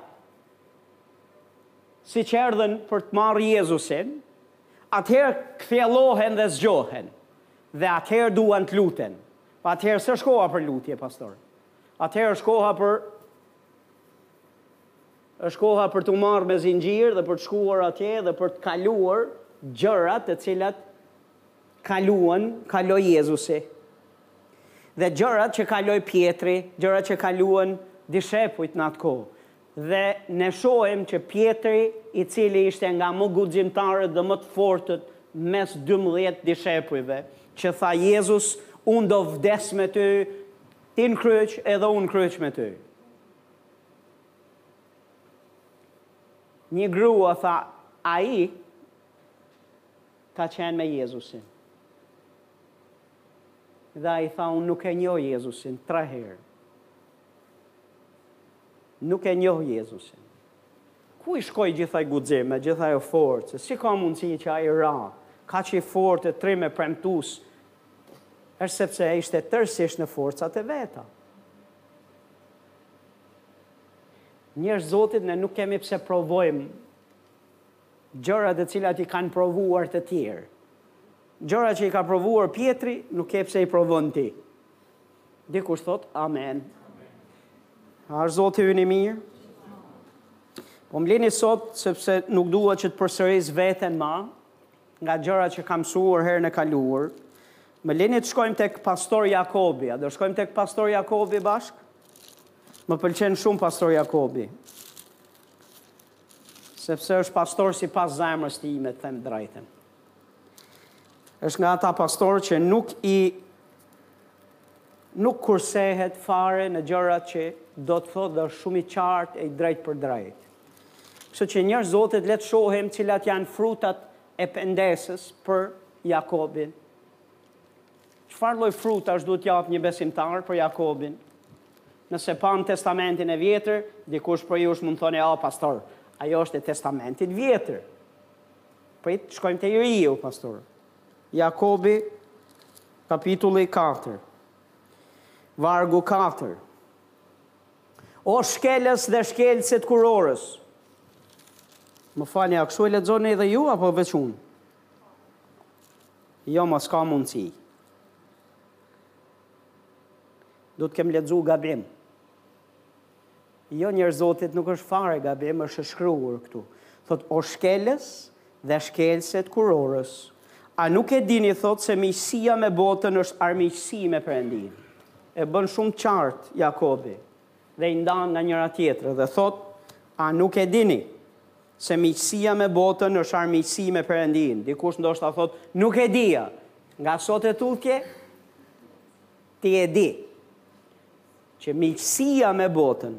siç erdhën për të marrë Jezusin, Atëherë kthjellohen dhe zgjohen dhe atëherë duan të luten. Po atëherë s'është koha për lutje, pastor. Atëherë është koha për është koha për t'u marrë me zinxhir dhe për të shkuar atje dhe për të kaluar gjërat të cilat kaluan, kaloi Jezusi. Dhe gjërat që kaloi Pjetri, gjërat që kaluan dishepujt në atë kohë. Dhe ne shohim që Pjetri, i cili ishte nga më guximtarët dhe më të fortët mes dymbëdhjetë dishepujve, që tha Jezus, Unë do vdes me ty, ti në kryq, edhe unë në kryq me ty. Një grua tha, Ai ka qenë me Jezusin. Dhe ai tha, Unë nuk e njoh Jezusin, tre herë. Nuk e njoh Jezusin. Ku i shkoi gjithë ai guxim, me gjithë ajo forcë? Si ka mundësi që ai ra, kaq i fortë e trim e premtus, është sepse ai ishte tërsisht në forcat e veta. Njerëz të Zotit, ne nuk kemi pse provojmë Gjëra të cilat i kanë provuar të tjerë. Gjëra që i ka provuar Pjetri, nuk ke pse i provon ti. Dikush thot, amen. A është Zoti ynë i mirë? Po më lini sot, sepse nuk dua që të përsëris veten ma, nga gjëra që kam mësuar herën e kaluar. Më lini të shkojmë tek pastor Jakobi, a do shkojmë tek pastor Jakobi bashkë? Më pëlqen shumë pastor Jakobi. Sepse është pastor sipas zemrës time, të them të drejtën. Është nga ata pastorë që nuk i nuk kursehet fare në gjërat që do të thotë dhe është shumë i qartë e i drejtpërdrejtë. Kështu që njerëz Zotit le të shohim cilat janë frutat e pendesës për Jakobin. Çfarë lloj frutash duhet të japë një besimtar për Jakobin? Nëse pamë Testamentin e Vjetër, dikush prej jush mund të thoni, "Ah, pastor, ajo është e Testamentit Vjetër." Prit të shkojmë te i riu, pastor. Jakobi kapitulli 4. Vargu 4. O shkelës dhe shkelëse të kurorës. Më falni, a kështu e lexoni edhe ju apo veç unë? Jo mo, s'ka mundësi. Do të kem lexu gabim. Jo njerëz Zotit nuk është fare gabim, është e shkruar këtu. Thot o shkelës dhe shkelëse të kurorës. A nuk e dini thot se miqësia me botën është armiqësi me Perëndinë. E bën shumë qartë Jakobi dhe i ndan nga njëra-tjetra dhe thot a nuk e dini Se miqësia me botën është armiqësi me Perëndinë. Dikush ndoshta thotë, nuk e dija. Nga sot e tutje, ti e di. Që miqësia me botën,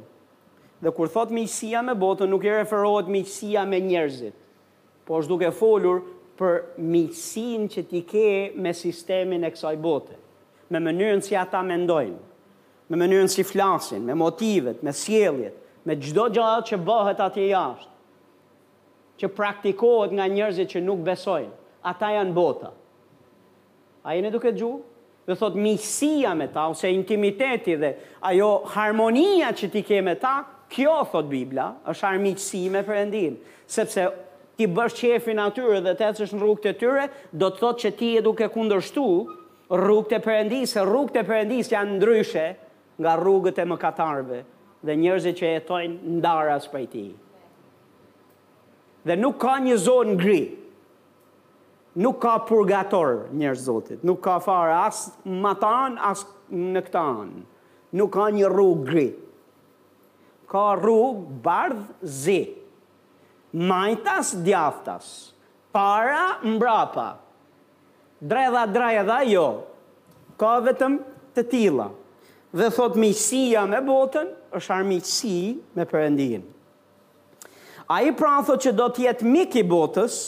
dhe kur thotë miqësia me botën, nuk i referohet miqësia me njerëzit, po është duke folur për miqësinë që ti ke me sistemin e kësaj bote, me mënyrën si ata mendojnë. me mënyrën si flasin, me motivet, me sjelljet, me çdo gjë që bëhet atje jashtë, që praktikohet nga njerëzit që nuk besojnë. Ata janë bota. A jeni duke dëgju? Dhe thot miqësia me ta ose intimiteti dhe ajo harmonia që ti ke me ta, kjo thot Bibla, është armiqësi me Perëndinë, sepse t'i bësh qejfin atyre dhe të ecësh në rrugët e tyre, do të thotë që ti je duke kundërshtu Rrugët e Perëndisë, rrugët e Perëndisë janë ndryshe nga rrugët e mëkatarëve dhe njerëzve që jetojnë ndaras prej Tij. Dhe nuk ka një zonë gri. Nuk ka purgator, njerëz të Zotit, nuk ka fare as matan, as në këtë anë. Nuk ka një rrugë gri. Ka rrugë bardh e zi. Majtas djathtas, para mbrapa. Dredha dredha jo ka vetëm të tilla dhe thotë miqësia me botën është armiqësi me Perëndinë. Ai pra thotë që do të jetë mik i botës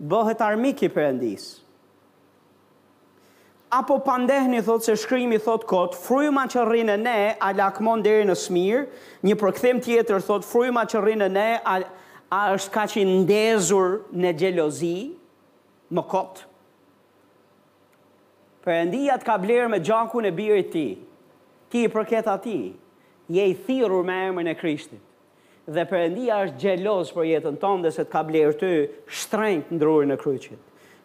bëhet armik i Perëndisë. Apo pandehni thotë se shkrimi thotë kot, fryma që rri në ne a lakmon deri në smirë, një përkthim tjetër thotë fryma që rri në ne a është kaq i ndezur në xhelozi, Më kot. Perëndia të ka blerë me gjakun e birit të tij. Ti i përket atij. Je i thirrur me emrin e Krishtit. Dhe Perëndia është xheloz për jetën tënde se të ka blerë ty shtrenjtë në drurin e kryqit.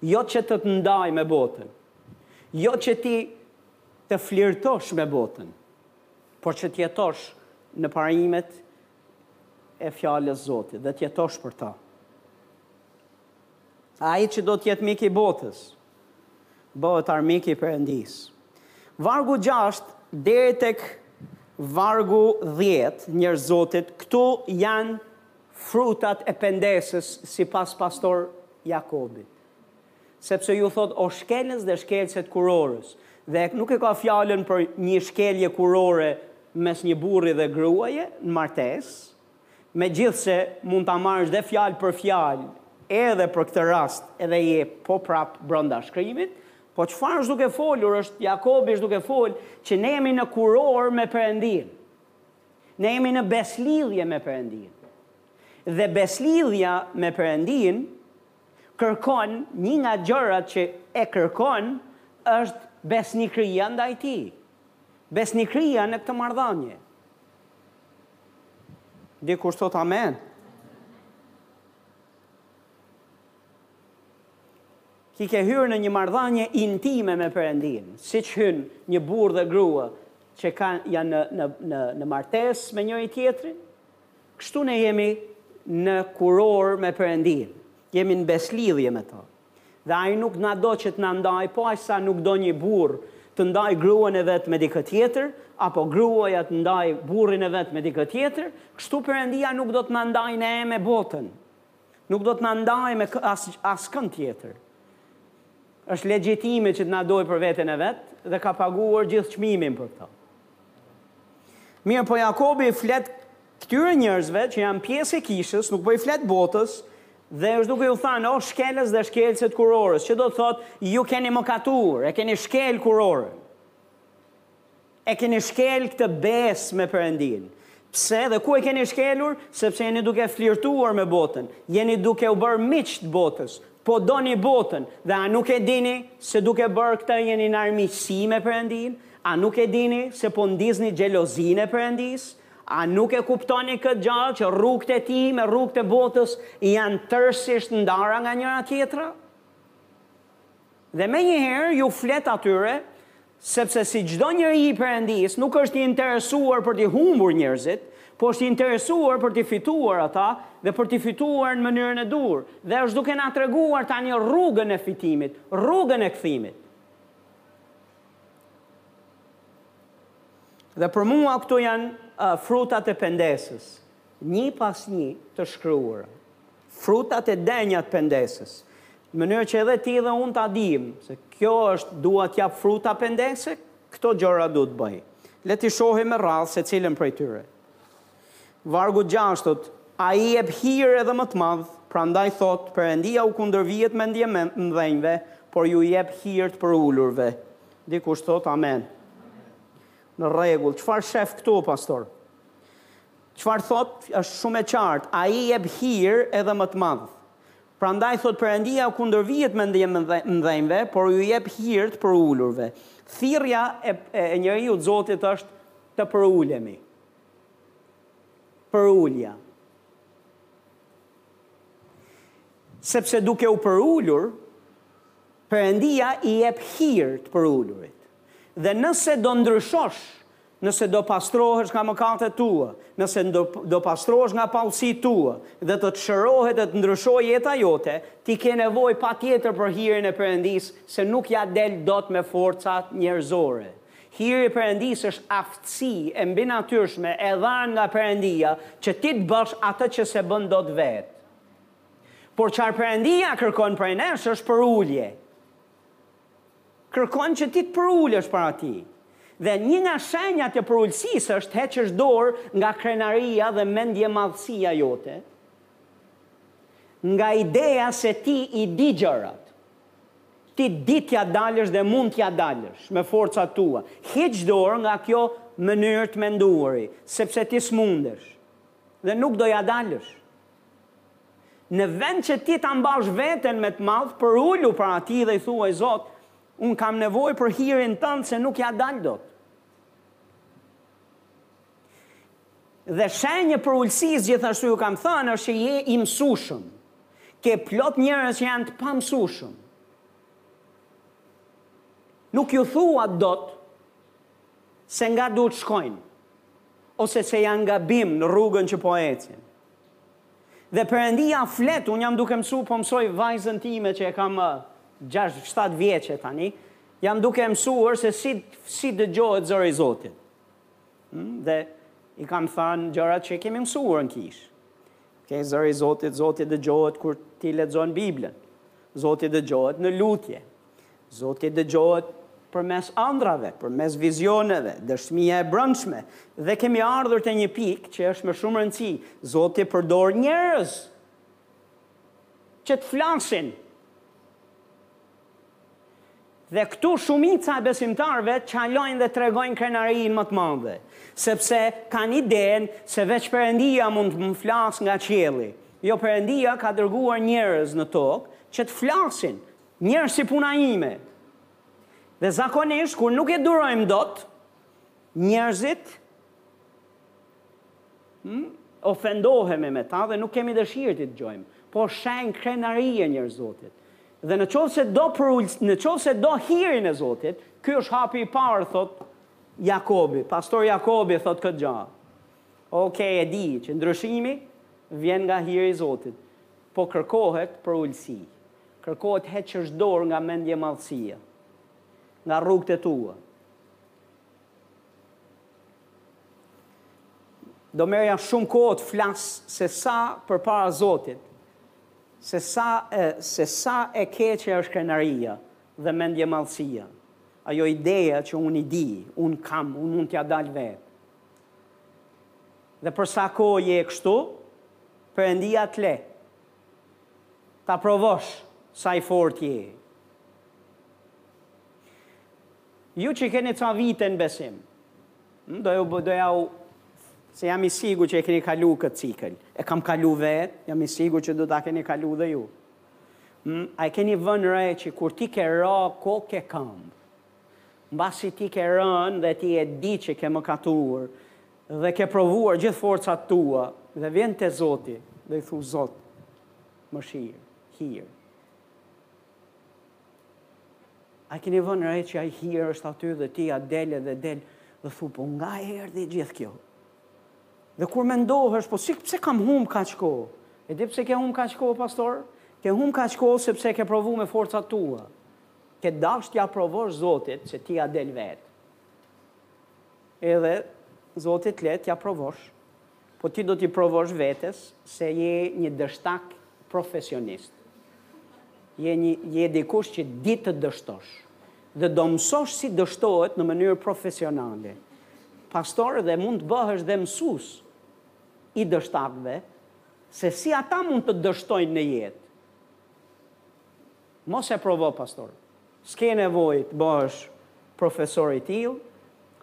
Jo që të të ndajë me botën. Jo që ti të flirtosh me botën. Por që të jetosh në parimet e fjalës së Zotit dhe të jetosh për ta. Ai që do të jetë mik i botës, bëhet armik i Perëndisë. Vargu gjashtë deri tek vargu dhjetë, njerëz të Zotit, këtu janë frutat e pendesës sipas pastor Jakobit. Sepse ju thotë, o shkelës dhe shkelëse të kurorës, dhe nuk e ka fjalën për një shkelje kurore mes një burri dhe gruaje në martesë, Megjithëse mund ta marrësh dhe fjalë për fjalë edhe për këtë rast edhe je po prapë brenda shkrimit, po çfarë është duke folur është Jakobi është duke folë që ne jemi në kurorë me Perëndinë. Ne jemi në beslidhje me Perëndinë. Dhe beslidhja me Perëndinë kërkon një nga gjërat që e kërkon është besnikëria ndaj tij. Besnikëria në këtë marrëdhënie. Dikush thotë amen. Ti ke hyrë në një marrëdhënie intime me Perëndinë, siç hyn një burrë dhe grua që kanë janë në në në në martesë me njëri tjetrin. Kështu ne jemi në kurorë me Perëndinë. Jemi në beslidhje me to. Dhe ai nuk na do që të na ndajë po aq sa nuk do një burrë të ndajë gruan e vet me dikë tjetër, apo gruaja të ndajë burrin e vet me dikë tjetër, kështu Perëndia nuk do të na ndajë ne me botën. Nuk do të na ndajë me as, askënd tjetër. Është legjitime që të na dojë për veten e vet dhe ka paguar gjithë çmimin për këtë. Mirë, po Jakobi flet Këtyre njerëzve që janë pjesë e kishës nuk po i flet botës dhe është duke ju thanë o shkelës dhe shkelëse të kurorës, që do të thotë ju keni mëkatur, e keni shkel kurorën. E keni shkel këtë besë me Perëndinë. Pse dhe ku e keni shkelur? Sepse jeni duke flirtuar me botën, jeni duke u bërë miq të botës, po doni botën dhe a nuk e dini se duke bërë këtë jeni në armiqësi me Perëndinë? A nuk e dini se po ndizni xhelozinë e Perëndisë? A nuk e kuptoni këtë vallë që rrugët e tij me rrugët e botës janë tërësisht ndara nga njëra tjetra? Dhe menjëherë ju flet atyre, sepse si çdo njeri i Perëndisë nuk është i interesuar për t'i humbur njerëzit, po është i interesuar për t'i fituar ata dhe për t'i fituar në mënyrën e duhur, dhe është duke na treguar tani rrugën e fitimit, rrugën e kthimit. Dhe për mua këto janë frutat e pendesës, një pas një të shkruara. Frutat e denja të pendesës. Në mënyrë që edhe ti dhe unë ta dimë, se kjo është dua të jap fruta pendese, këto gjëra duhet të bëj. Le t'i shohim me radhë secilën prej tyre. Vargu i gjashtë, Ai jep hir edhe më të madh, prandaj thotë, Perëndia u kundërvihet mendjemëdhenjve, por ju jep hir të përulurve. Dikush thotë amen. Në rregull, çfarë shef këtu pastor? Çfarë thot është shumë e qartë, ai jep hir edhe më të madh. Prandaj thot Perëndia u kundërvihet mendjemëdhenjve, por ju jep hir të përulurve. Thirrja e, e njeriu të Zotit është të përulemi. Përulja. Sepse duke u përulur, Perëndia i jep hir të përulurit. Dhe nëse do ndryshosh, nëse do pastrohesh nga mëkatet tua, nëse do do pastrohesh nga plagët tua dhe do të shërohet dhe të ndryshojë jeta jote, ti ke nevojë patjetër për hirin e Perëndisë se nuk ia del dot me forcat njerëzore. Hiri i Perëndisë është aftësi e mbinatyrshme e dhanë nga Perëndia që ti të bësh atë që s'e bën dot vetë. Por çfarë Perëndia kërkon prej nesh është përulje. Kërkon që ti të përulësh para tij. Dhe një nga shenjat e përulësisë është të heqësh dorë nga krenaria dhe mendjemadhësia jote, nga ideja se ti i di gjërat. Ti di t'ia dalësh dhe mund t'ia dalësh me forcat tua. Hiq dorë nga kjo mënyrë të menduari, sepse ti s'mundesh dhe nuk do ia dalësh. Në vend që ti ta mbash veten me të madh, përulu para Tij dhe i thuaj, Zot, unë kam nevojë për hirin tënd se nuk ia dal dot. Dhe shenjë përulësie gjithashtu ju kam thënë është që je i mësueshëm. Ke plot njerëz që janë të pamësueshëm. Nuk ju thua dot se nga duhet të shkojnë ose se janë gabim në rrugën që po ecin. Dhe Perëndia flet, unë jam duke mësu, po mësoj vajzën time që e kam gjashtë, shtatë vjeçe tani, jam duke e mësuar se si si dëgjohet zëri i Zotit. Hmm? Dhe i kam thënë gjërat që kemi mësuar në kishë. Okay, zëri i Zotit, Zoti dëgjohet kur ti lexon Biblën. Zoti dëgjohet në lutje. Zoti dëgjohet përmes andrrave, përmes vizioneve, dëshmia e brendshme. Dhe kemi ardhur te një pikë që është me shumë rëndësi, Zoti përdor njerëz që të flasin. Dhe këtu shumica e besimtarëve çalojnë dhe tregojnë krenarinë më të madhe, sepse kanë idenë se veç Perëndia mund të më flasë nga qielli. Jo, Perëndia ka dërguar njerëz në tokë që të flasin. Njerëz si puna ime. Dhe zakonisht, kur nuk e durojmë dot, njerëzit hmm, ofendohemi me ta dhe nuk kemi dëshirë t'i dëgjojmë. Po shenjë krenarie, njerëz të Zotit. Dhe në qoftë se do për në qoftë se do hirin e Zotit, ky është hapi i parë, thotë Jakobi, pastor Jakobi, thotë këtë gja. Oke, e di, që ndryshimi vjen nga hiri i Zotit, po kërkohet përulësi. Kërkohet të heqësh dorë nga mendjemadhësia, nga rrugët e tua. Do merrja shumë kohë të flas se sa përpara Zotit, se sa e se sa e keqe është krenaria dhe mendjemadhësia. Ajo ideja që unë i di, unë kam, unë mund t'ia dal vetë. Dhe për sa kohë je kështu, Perëndia të le. Ta provosh sa i fortë je. Ju që keni ca vite në besim, do ju, doja, se jam i sigurt që e keni kalu këtë cikël. E kam kalu vetë, jam i sigurt që do ta keni kalu dhe ju. Mm, a e keni vënë re që kur ti ke ra kokë e këmbë, mbasi ti ke rënë dhe ti e di që ke mëkatur, Dhe ke provuar gjithë forcat tua dhe vjen te Zoti dhe i thu Zot mëshirë, hir. A e keni vënë re që ai hir është aty dhe ti ja del edhe del dhe thu po nga erdhi gjithë kjo? Dhe kur mendohesh, po si pse kam humb kaq kohë? E di pse ke humb kaq kohë, pastor? Ke humb kaq kohë sepse ke provu me forcat tua. Ke dashtë t'ia provosh Zotit se ti ja del vetë. Edhe Zoti të le t'ia provosh, po ti do t'i provosh vetes se je një dështak profesionist. Je një je dikush që di të dështosh dhe do mësosh si dështohet në mënyrë profesionale. Pastor dhe mund të bëhesh dhe mësues i dështakëve se si ata mund të dështojnë në jetë. Mos e provo pastor. S'ke nevojë të bëhesh profesor i tillë.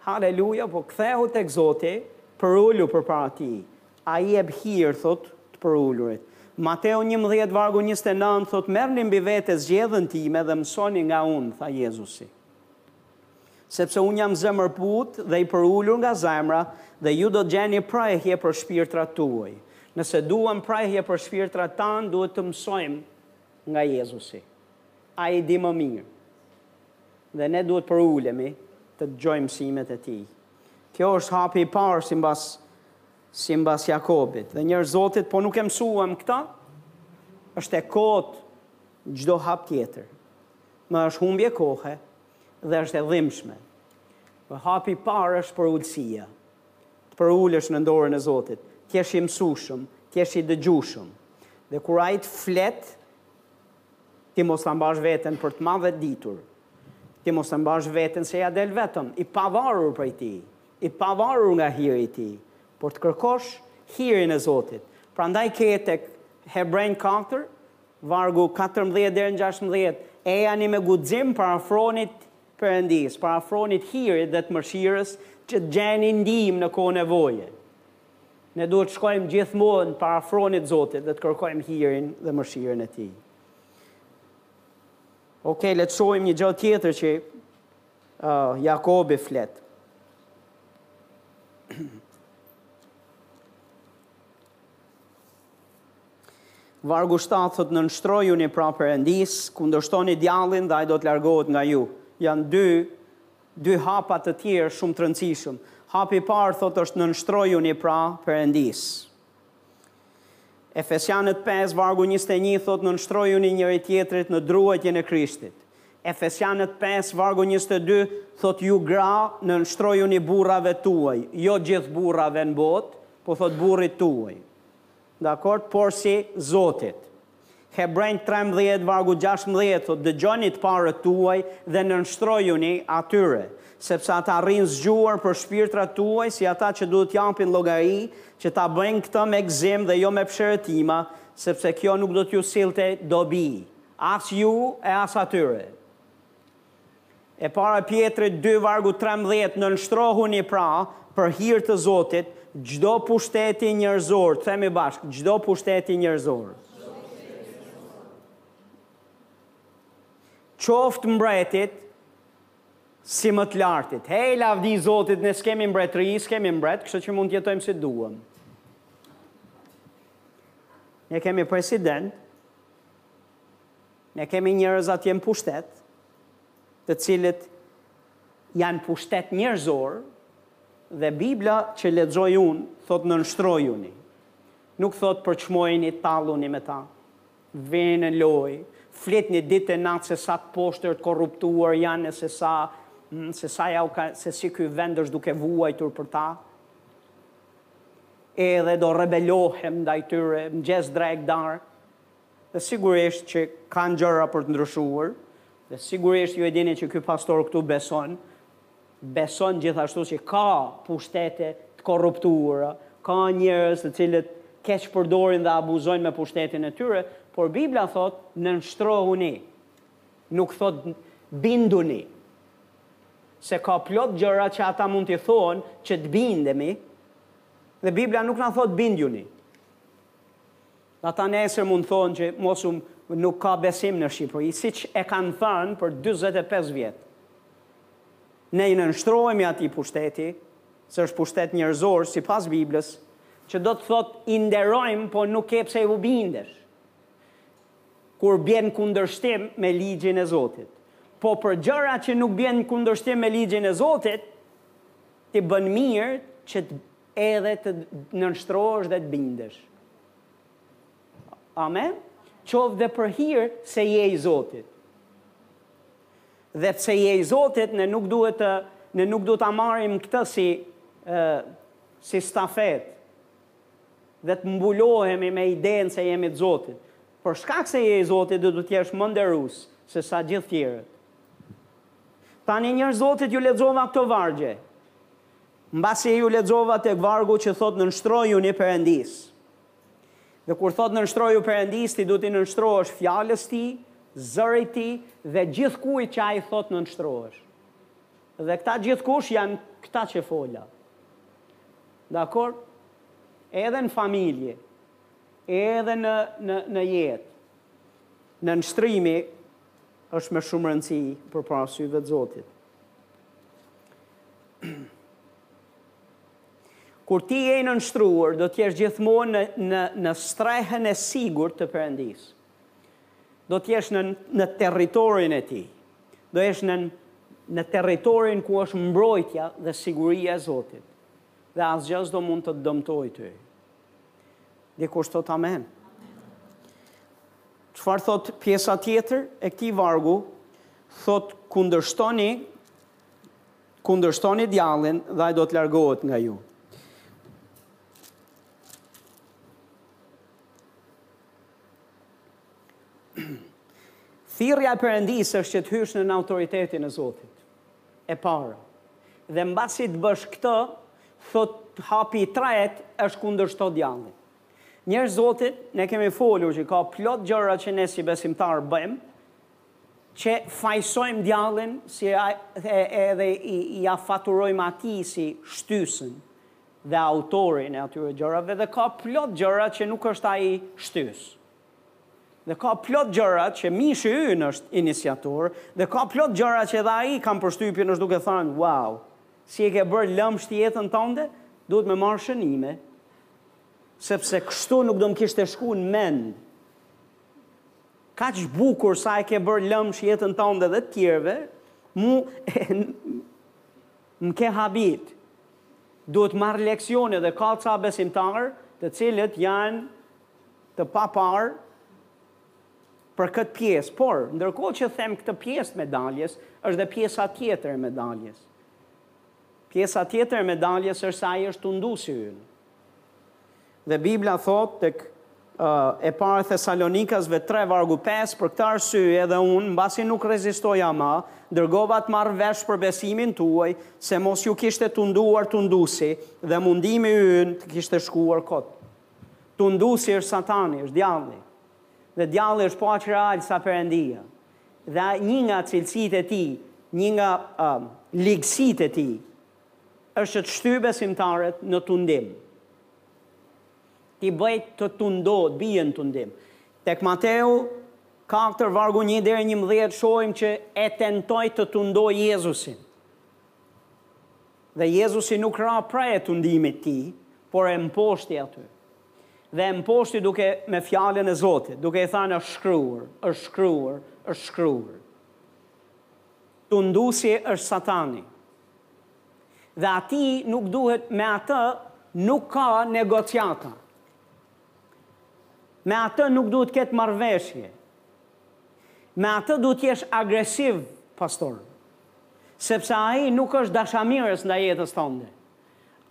Haleluja, po kthehu tek Zoti, përulu përpara Tij. Ai i jep hir, thotë, të përulurit. Mateu njëmbëdhjetë vargu njëzet e nëntë thotë, Merrni mbi vete zgjedhën time dhe mësoni nga unë, tha Jezusi. Sepse unë jam zemërbutë dhe i përulur nga zemra dhe ju do të gjeni prehje për shpirtrat tuaj. Nëse duam prehje për shpirtrat tanë, duhet të mësojmë nga Jezusi. Ai di më mirë. Dhe ne duhet përulemi të dëgjojmë mësimet e tij. Kjo është hapi i parë simbas simbas Jakobit. Dhe njerëz Zotit, po nuk e mësuam këtë? Është e kotë çdo hap tjetër më. Është humbje kohe dhe është e dhimbshme. Dhe hapi i parë është përulësia. Të përulesh nën dorën e Zotit, të jesh i mësueshëm, të jesh i dëgjueshëm. Dhe kur Ai të flet, të mos ta mbash veten për të madhe, ditur. Të mos ta mbash veten se ja del vetëm, i pavarur prej Tij, i pavarur nga hiri i Tij, por të kërkosh hirin e Zotit. Prandaj ke tek Hebrenjtë katër, vargu katërmbëdhjetë deri në gjashtëmbëdhjetë, Ejani me guxim, para fronit Perëndisë, para fronit hirit dhe të mëshirës që të gjeni ndihmë në kohë nevoje. Ne duhet të shkojmë gjithmonë para fronit Zotit dhe të kërkojmë hirin dhe mëshirën e Tij. Ok, le të shohim një gjë tjetër që uh, Jakobi flet. Vargu shtatë thotë nënshtrojuni pra Perëndisë, kundërshtoni djallin dhe ai do të largohet nga ju. Janë dy dy hapa të tjerë shumë të rëndësishëm. Hapi i parë thotë është nënshtrojuni pra Perëndisë. Efesianët 5 vargu 21 thotë nënshtrojuni njëri tjetrit në druajtjen e Krishtit. Efesianët 5 vargu 22 thotë ju gra nënshtrojuni burrave tuaj, jo gjithë burrave në botë, Po thotë burrit tuaj. Dakord, porsi Zotit. Hebrenjtë trembëdhjetë vargu gjashtëmbëdhjetë thotë, Dëgjoni të parët tuaj dhe nënshtrojuni atyre, sepse ata rrinë zgjuar për shpirtrat tuaj si ata që duhet të japin llogari, që ta bëjnë këtë me gëzim dhe jo me psherëtima, sepse kjo nuk do t'ju sillte dobi, as ju e as atyre. E para Pjetrit dy vargu trembëdhjetë Nënshtrohuni pra, për hir të Zotit, çdo pushteti njerëzor, themi bashkë, çdo pushteti njerëzor. Qoftë mbretit si më të lartit. Hej, lavdi Zotit, ne s'kemi mbretëri, s'kemi mbret, kështu që mund të jetojmë si duam. Ne kemi president, Ne kemi njerëz atje në pushtet, të cilët janë pushtet njerëzor dhe Bibla që lexoj unë thotë nënshtrojuni. Nuk thotë përçmojini, talluni me ta. Vini në lojë, flitni ditë e natë se sa të poshtër, të korruptuar janë e se sa mm, se sa ja u ka, se si ky vend është duke vuajtur për ta. Edhe do rebelohem ndaj tyre, mëngjes drekë darkë. Dhe sigurisht që kanë gjëra për të ndryshuar, dhe sigurisht ju e dini që ky pastor këtu beson, beson gjithashtu që ka pushtete të korruptuara, ka njerëz të cilët keqpërdorin dhe abuzojnë me pushtetin e tyre, por Bibla thotë nënshtrohuni, nuk thotë binduni. Se ka plot gjëra që ata mund t'i thonë që të bindemi, dhe Bibla nuk na thotë binduni. Ata nesër mund të thonë që mos u nuk ka besim në Shqipëri, siç e kanë thënë për dyzet e pesë vjet. Ne i nënshtrohemi atij pushteti, se është pushtet njerëzor sipas Biblës, që do të thotë i nderojmë, po nuk ke pse i bindesh kur bjen në kundërshtim me ligjin e Zotit. Po për gjëra që nuk bjen në kundërshtim me ligjin e Zotit, ti bën mirë që të Edhe të nënshtrohesh dhe të bindesh. Amen? Qoftë dhe për hir se je i Zotit. Dhe pse je i Zotit, ne nuk duhet të ne nuk duhet ta marrim këtë si ë si stafetë. Dhe të mbulohemi me idenë se jemi të Zotit. Për shkak se je i Zotit, do të jesh më nderues se sa gjithë të tjerët. Tani njerëz të Zotit ju lexova këto vargje. Mbasi ju lexova tek vargu që thotë nënshtrojuni Perëndisë. Dhe kur thotë nënshtroju Perëndisë, ti duhet t'i nënshtrohesh fjalës tij, zërit tij dhe gjithkujt që ai thotë t'i nënshtrohesh. Dhe këta gjithkush janë këta që fola. Dakord? Edhe në familje, edhe në në në jetë. Nënshtrimi është me shumë rëndësi përpara syve të Zotit. Kur ti je i nënshtruar, do të jesh gjithmonë në, në, në strehën e sigurt të Perëndisë. Do të jesh në, në territorin e tij. Do jesh në, në territorin ku është mbrojtja dhe siguria e Zotit. Dhe asgjë s'do mund të të dëmtojë ty. Dikush thotë amen. Çfarë thotë pjesa tjetër e këtij vargu? Thotë kundërshtoni kundërshtoni djallin dhe ai do të largohet nga ju. Thirrja e Perëndisë është që të hysh nën autoritetin e Zotit. e para. Dhe mbasi të bësh këtë, thotë hapi i tretë është kundërshto djallin. Njerëz të Zotit, ne kemi folur që ka plot gjëra që ne si besimtarë bëjmë, që fajësojmë djallin si edhe ia faturojmë atij si shtysën dhe autorin e atyre gjërave dhe ka plot gjëra që nuk është ai shtysë. Dhe ka plot gjëra që mishi ynë është iniciator dhe ka plot gjëra që edhe ai kam përshtypjen është duke thënë wow si e ke bërë lëmsh jetën tënde duhet me marrë shënime sepse kështu nuk do më kishte shku në mend kaq bukur sa e ke bërë lëmsh jetën tënde dhe të tjerëve mu më ke habit duhet me marrë leksione dhe ka ca besimtarë të cilët janë Të paparë për këtë pjesë, por ndërkohë që them këtë pjesë të medaljes, është dhe pjesa tjetër e medaljes. Pjesa tjetër e medaljes është se ai është tunduesi ynë. Dhe Bibla thotë tek uh, e para Thesalonikasve 3 vargu 5 për këtë arsye edhe unë mbasi nuk rezistoja më, dërgova të marr vesh për besimin tuaj se mos ju kishte tunduar tunduesi dhe mundimi ynë të kishte shkuar kot. Tunduesi është Satani, është Djalli. Dhe Djalli është po aq real sa Perëndia. Dhe një nga cilësitë e tij, një nga uh, ligësitë e tij, është që të shtyjë besimtarët në tundim. T'i bëjë të tundohen, të bien në tundim. Tek Mateu 4 vargu 1 deri 11 shohim që ai tentoi të tundojë Jezusin. Dhe Jezusi nuk ra pre e tundimit të tij, por e mposhti aty. Dhe e mposhti duke me fjalën e Zotit, duke i thënë është shkruar, është shkruar, është shkruar. Tunduesi është Satani. Dhe atij nuk duhet me atë nuk ka negociata. Me atë nuk duhet të ketë marrëveshje. Me atë duhet të jesh agresiv, pastor. Sepse ai nuk është dashamirës ndaj jetës tënde.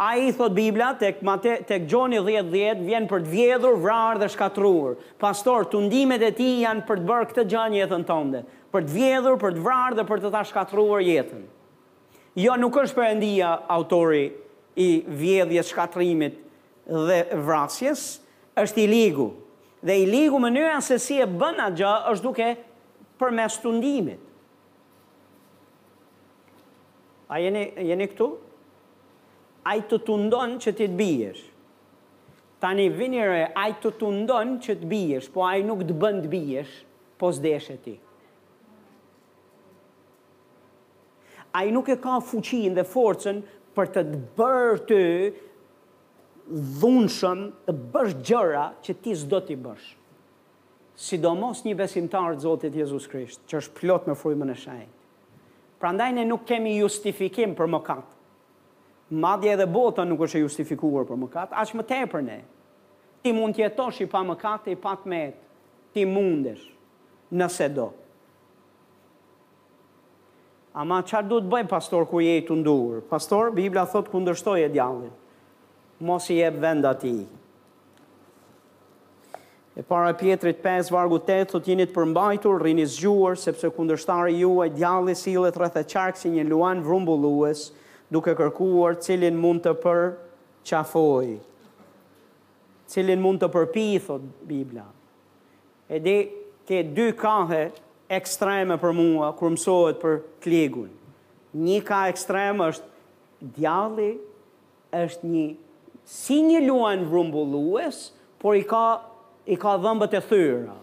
Ai, thotë Bibla, tek Mate, tek Gjoni dhjetë dhjetë, vjen për të vjedhur, vrarë dhe shkatërruar. Pastor, tundimet e tij janë për të bërë këtë gjë në jetën tënde. Për të vjedhur, për të vrarë dhe për të ta shkatërruar jetën. Jo, nuk është Perëndia autori i vjedhjes, shkatërrimit dhe vrasjes, është i ligu. Dhe i ligu mënyra se si e bën atë gjë është duke përmes tundimit. A jeni, jeni këtu? Ai të tundon që ti të biesh. Tani vini re, ai të tundon që të biesh, po ai nuk të bën të biesh, po s'deshe ti. Ai nuk e ka fuqinë dhe forcën për të të bërë ty dhunshëm të bësh gjëra që ti s'do t'i bësh. Sidomos një besimtar të Zotit Jezus Krisht, që është plot me frymën e shenjtë. Prandaj ne nuk kemi justifikim për mëkat. Madje edhe bota nuk është e justifikuar për mëkat, aq më tepër ne. Ti mund të jetosh i pa mëkat, i pa të metë. Ti mundesh, nëse do. Ama çar duhet të bëjmë pastor kur je i tunduar? Pastor, Bibla thotë kundërshtoje djallin. Mos i jep vend atij. E para e Pjetrit 5 vargu 8 thotë jeni të përmbajtur, rrini zgjuar, sepse kundërshtari juaj djalli sillet rreth e qark si një luan vrumbullues, duke kërkuar cilin mund të përqafojë. Cilin mund të përpijë, thotë Bibla. E di, ke dy kahe ekstreme për mua kur mësohet për të ligun. Një kah ekstrem është djalli është një si një luan vrumbullues, por i ka i ka dhëmbët e thyera.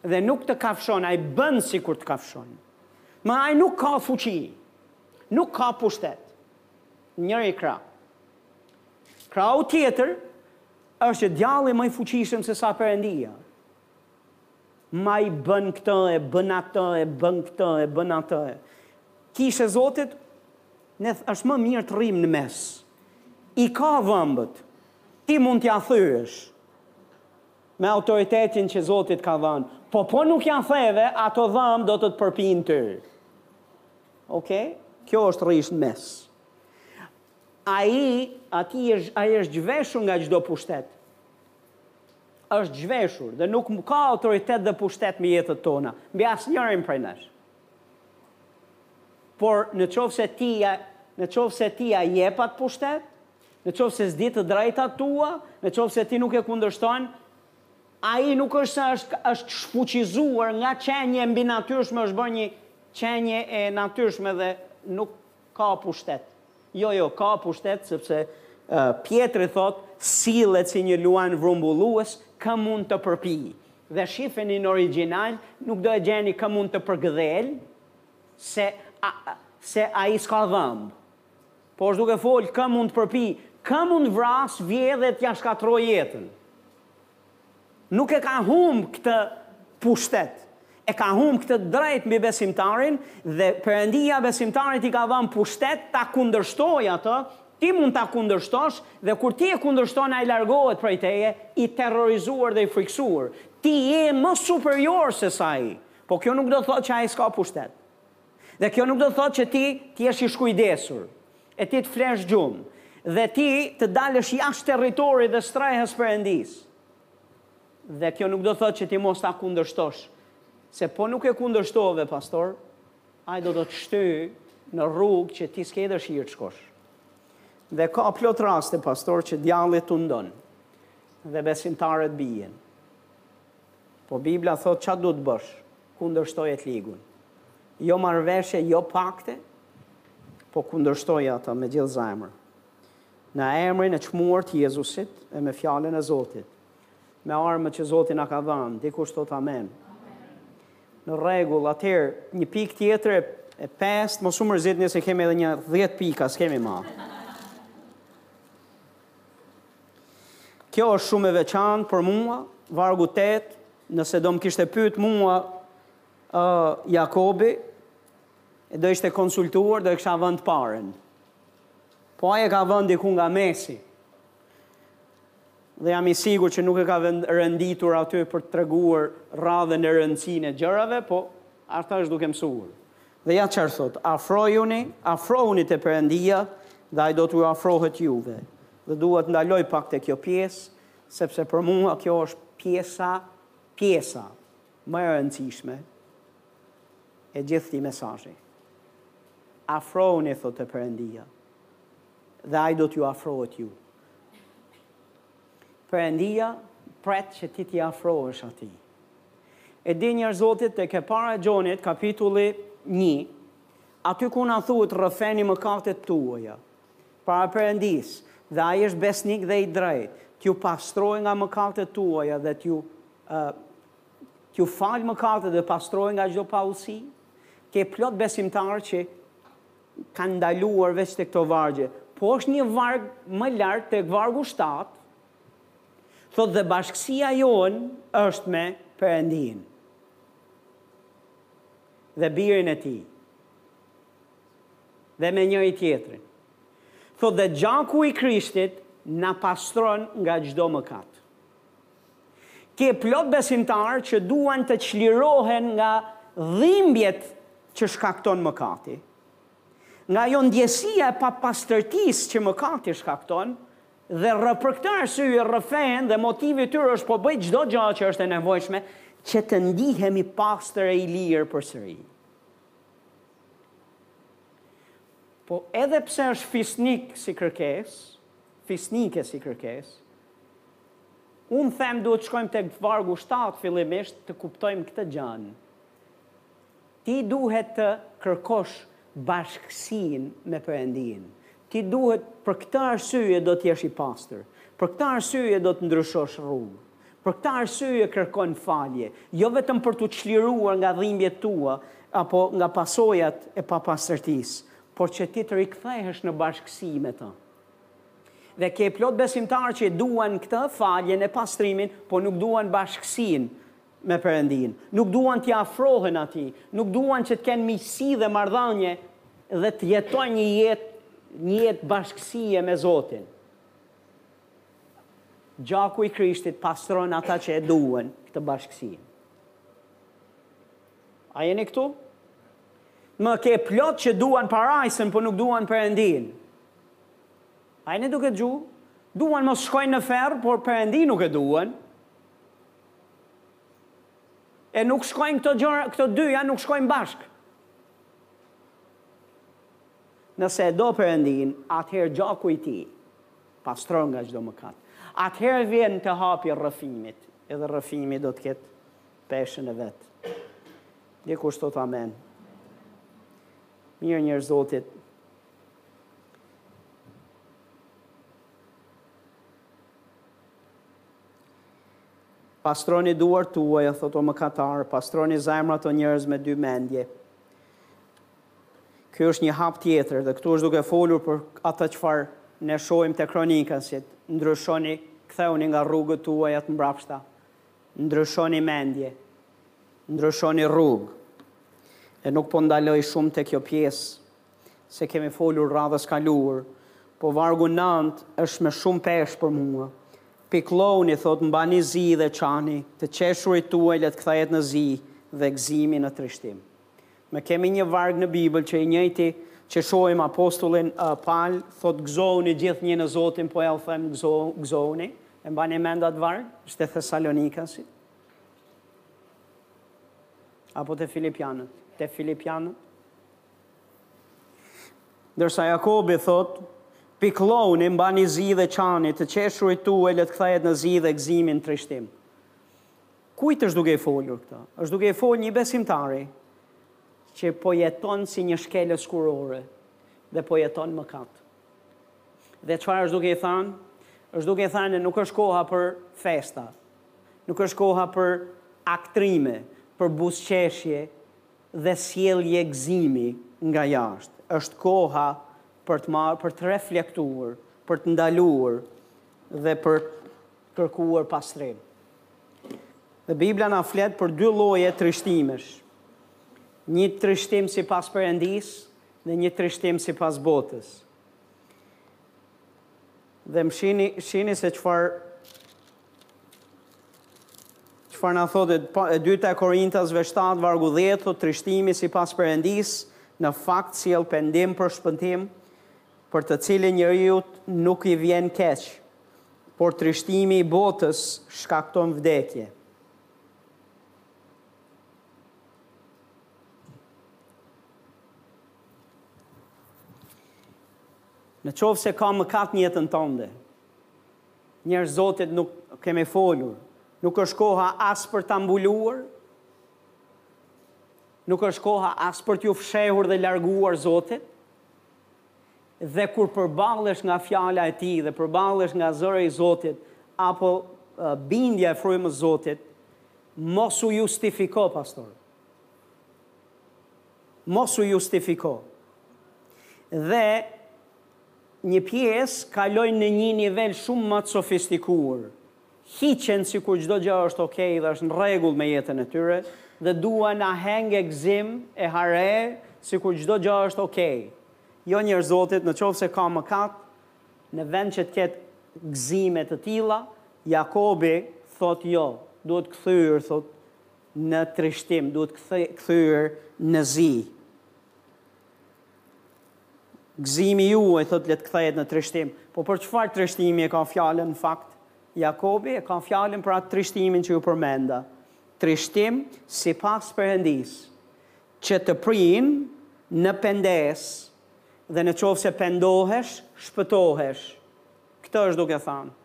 Dhe nuk të kafshon, ai bën sikur të kafshon. Ma ai nuk ka fuqi. Nuk ka pushtet. Njëri krah. Krahu tjetër Është djalli më i fuqishëm se sa Perëndia. Ma ai bën këtë e bën atë e bën këtë e bën atë. Kishë e Zotit, ne është më mirë të rrimë në mes. I ka dhëmbët. Ti mund t'ia thyhesh me autoritetin që Zoti të ka dhënë. Po po nuk ia theve, ato dhëmbë do të të përpinë ty. Okej? Kjo është të rrish në mes. Ai ati ai është zhveshur nga çdo pushtet. Është zhveshur dhe nuk ka autoritet dhe pushtet mbi jetët tona, mbi asnjërin prej nesh. Por në qoftë se ti ja në qoftë se ti ja jep atë pushtet, në qoftë se s'di të drejtat tua, në qoftë se ti nuk e kundërshton, ai nuk është se është është shfuqizuar nga qenie e mbinatyrshme është bërë një qenie e natyrshme dhe nuk Ka pushtet. Jo jo ka pushtet sepse Pjetri thotë sillet si një luan vrumbullues kë mund të përpijë. Dhe shifeni në origjinal nuk do e gjeni kë mund të përgdhelë se se ai s'ka dhëmbë. Po është duke folë kë mund të përpijë, kë mund të vrasë vjedhë e t'ia shkatërrojë jetën. Nuk e ka humbë këtë pushtet. E ka humbë të drejtën mbi besimtarin dhe Perëndia besimtarit i ka dhënë pushtet ta kundërshtojë atë, ti mund ta kundërshtosh dhe kur ti e kundërshton ai largohet prej teje i terrorizuar dhe i frikësuar. Ti je më superior sesa ai. Po kjo nuk do të thotë që ai s'ka pushtet. Dhe kjo nuk do të thotë që ti të jesh i shkujdesur, e ti të flesh gjumë, dhe ti të dalësh jashtë territorit dhe strehës së Perëndisë. Dhe kjo nuk do të thotë që ti mos ta kundërshtosh, se po nuk e kundërshtove, pastor, ai do të të shtyjë në rrugë që ti s'ke dëshirë të shkosh. Dhe ka plot raste, pastor, që djalli tundon dhe besimtarët bien. Po Bibla thotë ça duhet të bësh, kundërshtoje të ligun. Jo marrëveshje, jo pakte, po kundërshtoji ato me gjithë zemrën. Në emrin e çmuar të Jezusit e me fjalën e Zotit. Me armët që Zoti na ka dhënë, dikush thot amen. Në rregull, atëherë një pikë tjetër e, e pestë, mos u mërzitni se kemi edhe nja 10 pika, s'kemi më. Kjo është shumë e veçantë për mua, vargu tetë, nëse do më kishte pyet mua ë Jakobi, e do ishte konsultuar, do e kisha vënë të parën. Po ai e ka vënë diku nga mesi. Dhe jam i sigurt që nuk e ka renditur aty për të treguar radhën e rëndësinë e gjërave, po ata është duke mësuar. Dhe ja çfarë thotë, Afrojuni, afrohuni te Perëndia dhe ai do t'ju afrohet juve. Dhe duhet të ndaloj pak te kjo pjesë, sepse për mua kjo është pjesa, pjesa më e rëndësishme e gjithë këtij mesazhi. Afrohuni thotë te Perëndia dhe ai do t'ju afrohet juve. Perëndia pret që ti t'i afrohesh Atij. E dini njerëz të Zotit tek e para e Gjonit, kapitulli një, aty ku na thuhet rrëfeni mëkatet tuaja para Perëndisë, dhe Ai është besnik dhe i drejtë, t'ju pastrojë nga mëkatet tuaja dhe t'ju t'ju falë mëkatet dhe pastrojë nga çdo paudhësi. Ke plot besimtarë që kanë ndaluar veç te këto vargje, po është një varg më lart tek vargu shtatë, thotë dhe bashkësia jonë është me Perëndinë dhe birin e tij dhe me njëri tjetrin. Thotë dhe gjaku i Krishtit na pastron nga çdo mëkat. Ke plot besimtarë që duan të çlirohen nga dhimbjet që shkakton mëkati. Nga ajo ndjesia e papastërtisë që mëkati shkakton, dhe rrë për këtë arsye rrëfehen dhe motivi i tyre është po bëj çdo gjë që është e nevojshme që të ndihem i pastër e i lirë përsëri. Po edhe pse është fisnik si kërkesë, fisnike si kërkesë, Unë them duhet të shkojmë tek vargu shtatë fillimisht të kuptojmë këtë gjënë. Ti duhet të kërkosh bashkësinë me Perëndinë. Ti duhet për këtë arsye do të jesh i pastër. Për këtë arsye do të ndryshosh rrugë. Për këtë arsye kërkon falje, jo vetëm për t'u çliruar nga dhimbjet e tua apo nga pasojat e papastërtisë, por që ti të rikthehesh në bashkësi me të. Dhe ke plot besimtarë që duan këtë, faljen e pastrimin, po nuk duan bashkësinë me Perëndinë. Nuk duan t'i afrohen Atij, nuk duan që të kenë miqësi dhe marrëdhënie dhe të jetojnë jet një jetë bashkësie me Zotin. Gjaku i Krishtit pastron ata që e duan këtë bashkësi. A jeni këtu? Më ke plot që duan parajsën, po nuk duan Perëndinë. A jeni duke gju? duan mos shkojnë në ferr, por Perëndinë nuk e duan. E nuk shkojnë këto gjëra, këto dyja nuk shkojnë bashkë. Nëse e do Perëndinë, atëherë gjaku i tij pastron nga çdo mëkat. Atëherë vjen te hapi i rrëfimit, edhe rrëfimi do të ketë peshën e vet. Dikush thotë amen. Mirë njerëz të Zotit, Pastroni duart tuaja, thotë, o mëkatarë, pastroni zemrat o njerëz me dy mendje. Ky është një hap tjetër dhe këtu është duke folur për atë çfarë ne shohim te kronikasit, ndryshoni, ktheuni nga rrugët tuaja të mbrapshta. Ndryshoni mendje. Ndryshoni rrugë. E nuk po ndaloj shumë te kjo pjesë, se kemi folur radhës kaluar, po vargu nëntë është me shumë peshë për mua. Pikëllohuni, thotë mbani zi dhe qani, të qeshurit tuaj le të kthehet në zi dhe gëzimi në trishtim. Ne kemi një varg në Bibël që i njëjti që shohim apostullin Pal thotë gëzohuni gjithnjë në Zotin, po jua them gëzohuni, e mbani mend atë varg, është te Thesalonikasit apo te Filipianët, te Filipianët? Ndërsa Jakobi thotë, Pikëllohuni, mbani zi dhe qani, të qeshurit tuaj le të kthehet në zi dhe gëzimi në trishtim. Kujt është duke i folur këtë? Është duke i folur një besimtari që po jeton si një shkelës kurore dhe po jeton në mëkat. Dhe çfarë është duke i thënë? Është duke i thënë nuk është koha për festa. Nuk është koha për aktrime, për buzëqeshje, dhe sjellje gëzimi nga jashtë, është koha për të marrë, për të reflektuar, për të ndaluar dhe për të kërkuar pastrim. Dhe Bibla na flet për dy lloje trishtimesh. Një trishtim sipas Perëndisë dhe një trishtim sipas botës. Dhe më shini, shini se çfarë Çfarë na thotë e dyta e Korintasve shtat vargu dhjetë, thotë trishtimi sipas Perëndisë në fakt sjell pendim për shpëtim, për të cilin njeriut nuk i vjen keq, por trishtimi i botës shkakton vdekje. Në qoftë se ka mëkat në jetën tënde, Njerëz Zotit nuk kemi folur nuk është koha as për ta mbuluar nuk është koha as për t'iu fshehur dhe larguar zotit dhe kur përballesh nga fjala e tij dhe përballesh nga zëri i zotit apo bindja e frymës zotit mos u justifiko pastor mos u justifiko dhe Një pjesë kalojnë në nji nivel shumë ma të sofistikuar, hiqen sikur çdo gja është ok dhe është n'rregull me jetën e tyre dhe duan aheng e gzim e hare sikur çdo gja është ok. Jo njerëz Zotit në qoftë se ka mëkat në vend që të ketë gzime të tilla, Jakobi thotë jo, duhet kthyer thotë në trishtim, duhet kthyer në zi. Gëzimi juaj, thotë, le të kthehet në trishtim. Po për çfarë trishtimi e ka fjalën në fakt? Jakobi e ka fjalën për atë trishtimin që ju përmenda. Trishtim sipas Perëndisë, që të prin në pendesë dhe në qoftë se pendohesh, shpëtohesh. Këtë është duke thanë.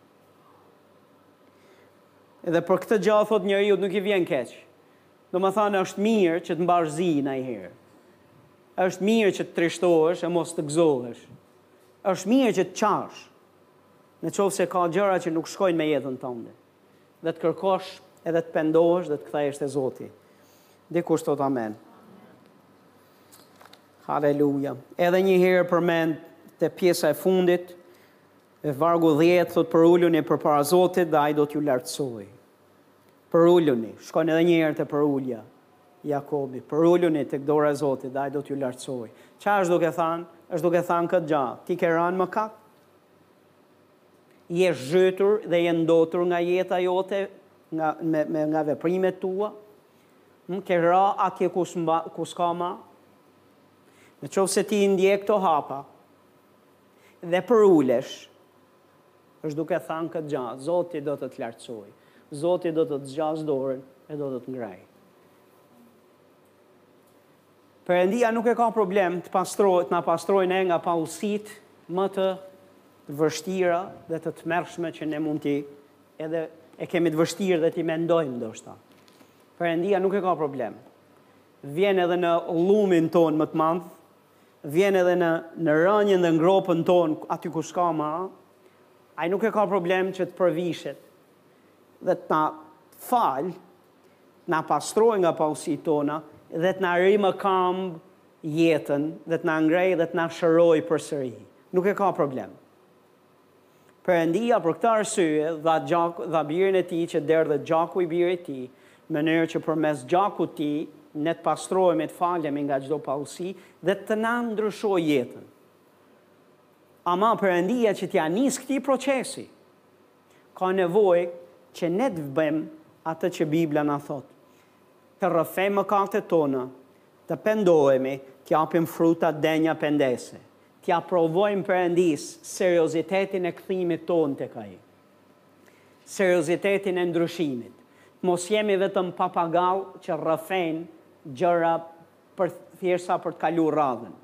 Dhe për këtë gja, thotë, njeriut nuk i vjen keq. Domethanë është mirë që të mbash zi najherë. Është mirë që të trishtohesh e mos të gëzohesh. Është mirë që të qash në qoftë se ka gjëra që nuk shkojnë me jetën tënde. Dhe të kërkosh edhe të pendohesh dhe të kthehesh te Zoti. Dikush thot amen. Haleluja. Edhe një herë përmend te pjesa e fundit e vargu 10 thot përuluni përpara Zotit dhe ai do t'ju lartësojë. Përuluni, shkon edhe një herë te përulja, Jakobi, përuluni tek dora e Zotit dhe Ai do t'ju lartësojë. Ça është duke thanë? Është duke thanë këtë gja, ti ke ra në mëkat, je zhytur dhe je ndotur nga jeta jote, nga, me, me, nga veprimet tua, hm, ke ra atje ku, s'mba, ku s'ka ma. Në qoftë se ti i ndjek këto hapa dhe përulesh, Është duke thanë këtë gjë, Zoti do të të lartësojë. Zoti do të të zgjasë dorën e do të të ngrejë. Perëndia nuk e ka problem të pastrohet, na pastrojë ne nga paudhësitë më të vështira dhe të tmerrshme që ne mund t'i edhe e kemi të vështirë dhe t'i mendojmë ndoshta. Perëndia nuk e ka problem. Vjen edhe në llumin tonë më të madh, vjen edhe në në rënien dhe në gropën tonë aty ku s'ka ma, ai nuk e ka problem që të përvishet dhe të na falë, të na pastrojë nga paudhësitë tona dhe të na rimëkambë jetën dhe të na ngrejë dhe të na shërojë përsëri. Nuk e ka problem. Perëndia për këtë arsye dha gjak dha birin e tij që derdhet gjaku i birit tij, në mënyrë që përmes gjakut tij ne të pastrohemi të falemi nga çdo paudhësi dhe të na ndryshojë jetën. Ama Perëndia që t'ia nis këtij procesi ka nevojë që ne të bëjmë atë që Bibla na thotë. Të rrëfejmë mëkatet tona, të pendohemi, të japim fruta të denja pendese. T'ia provojmë Perëndisë seriozitetin e kthimit tonë tek Ai. Seriozitetin e ndryshimit. Të mos jemi vetëm papagallë që rrëfejnë gjëra për thjesht sa për të kalu radhën.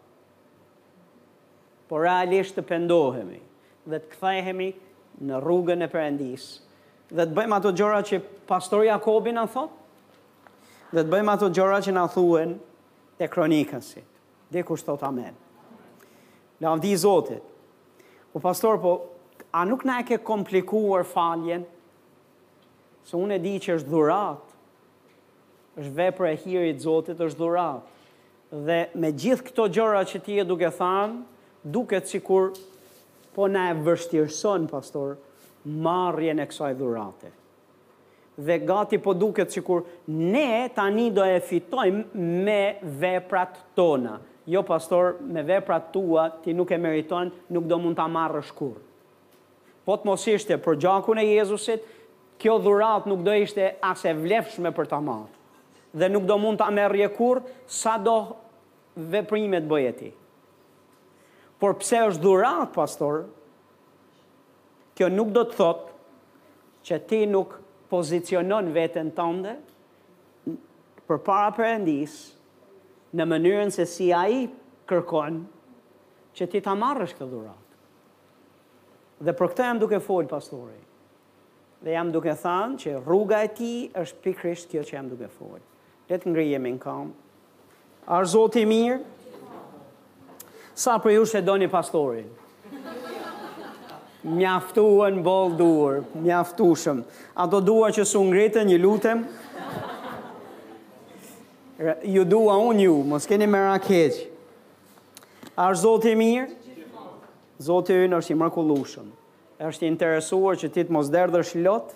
Por realisht të pendohemi dhe të kthehemi në rrugën e Perëndisë dhe të bëjmë ato gjëra që pastor Jakobi na thotë dhe të bëjmë ato gjëra që na thuhen te kronikasit. Dikush thotë amen. Lavdi Zotit. O pastor, po a nuk na e ke komplikuar faljen? Se unë e di që është dhuratë. Është vepër e hirit Zotit, është dhuratë. Dhe me gjithë këto gjëra që ti je duke thanë, duket sikur po na e vështirëson, pastor, marrjen e kësaj dhurate. Dhe gati po duket sikur ne tani do e fitojmë me veprat tona. Jo pastor, me veprat tua ti nuk e meriton, nuk do mund ta marrësh kurrë. Po të mos ishte për gjakun e Jezusit, kjo dhuratë nuk do ishte as e vlefshme për ta marrë. Dhe nuk do mund ta merrje kurrë, sado veprime të bëje ti. Por pse është dhuratë, pastor? Kjo nuk do të thotë që ti nuk pozicionon veten tënde përpara Perëndisë në mënyrën se si Ai kërkon që ti ta marrësh këtë dhuratë. Dhe për këtë jam duke folë pastori. Dhe jam duke thanë që rruga e tij është pikërisht kjo që jam duke folë. Le të ngrihemi në këmbë. A është Zoti i mirë? Sa prej jush e doni pastorin? Mjaftuan boll duar, mjaftushëm. Ato duar që s'u ngritën, unë lutem. Ju dua unë ju, mos keni merak hiç. A është Zoti i mirë? Zoti ynë është i mrekullueshëm. Është i interesuar që ti të mos derdhësh lot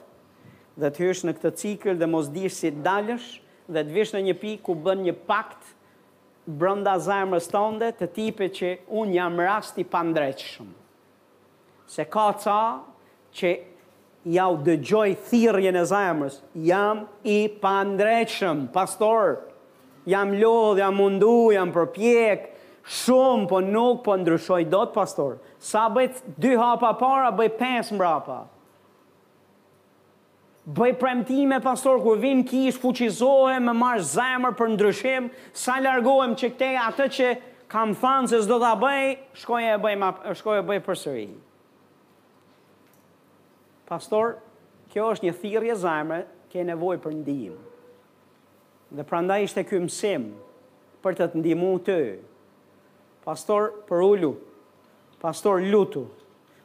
dhe të hysh në këtë cikël dhe mos dish si dalësh dhe të vish në një pikë ku bën një pakt brenda zemrës tënde të tipit që unë jam rast i pandreqshëm se ka ca që jau dëgjoj thirrjen e zemrës jam i pandreqshëm pastor jam lodh jam mundu jam përpjek shumë po nuk po ndryshoj dot pastor sa bëj dy hapa para bëj pesë mbrapa Bëj premtime pastor kur vij në kishë fuqizohem e marr zemër për ndryshim sa largohem që këtej atë që kam thanë se s'do ta bëj shkoj e bëj shkoj e bëj përsëri Pastor kjo është një thirrje zemre ke nevojë për ndihmë dhe prandaj ishte ky mësim për të të ndihmu ty Pastor përulu, pastor lutu,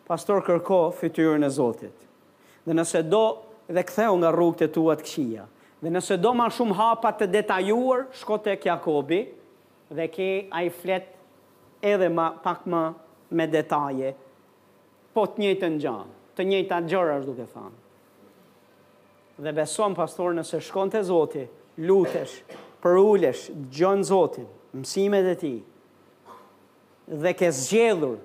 pastor kërko fytyrën e Zotit. Dhe nëse do dhe ktheu nga rrugët e tua të këqija. Dhe nëse do ma shumë hapa të detajuar shko tek Jakobi dhe ke ai flet edhe ma pak më me detaje po të njëjtën gjë, të njëjta gjëra është duke thënë. Dhe beson pastor nëse shkon te Zoti, lutesh, përulesh, dëgjon Zotin, mësimet e tij. Dhe ke zgjedhur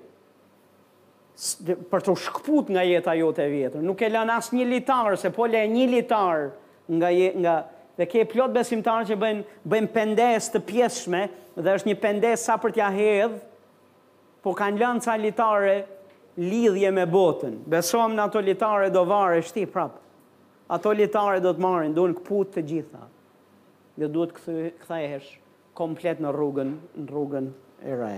për t'u shkëput nga jeta jote e vjetër. Nuk e lën asnjë litar, se po le një litar nga, nga dhe ke plot besimtarë që bëjnë, bëjnë pendesë të pjesshme dhe është një pendesë sa për t'ia hedhë Po kanë lënë ca litarë lidhje me botën. Besomë në ato litarë do varesh ti prap. Ato litarë do të marrin, duhen këputë të gjitha dhe duhet kthehesh komplet në rrugën në rrugën e re.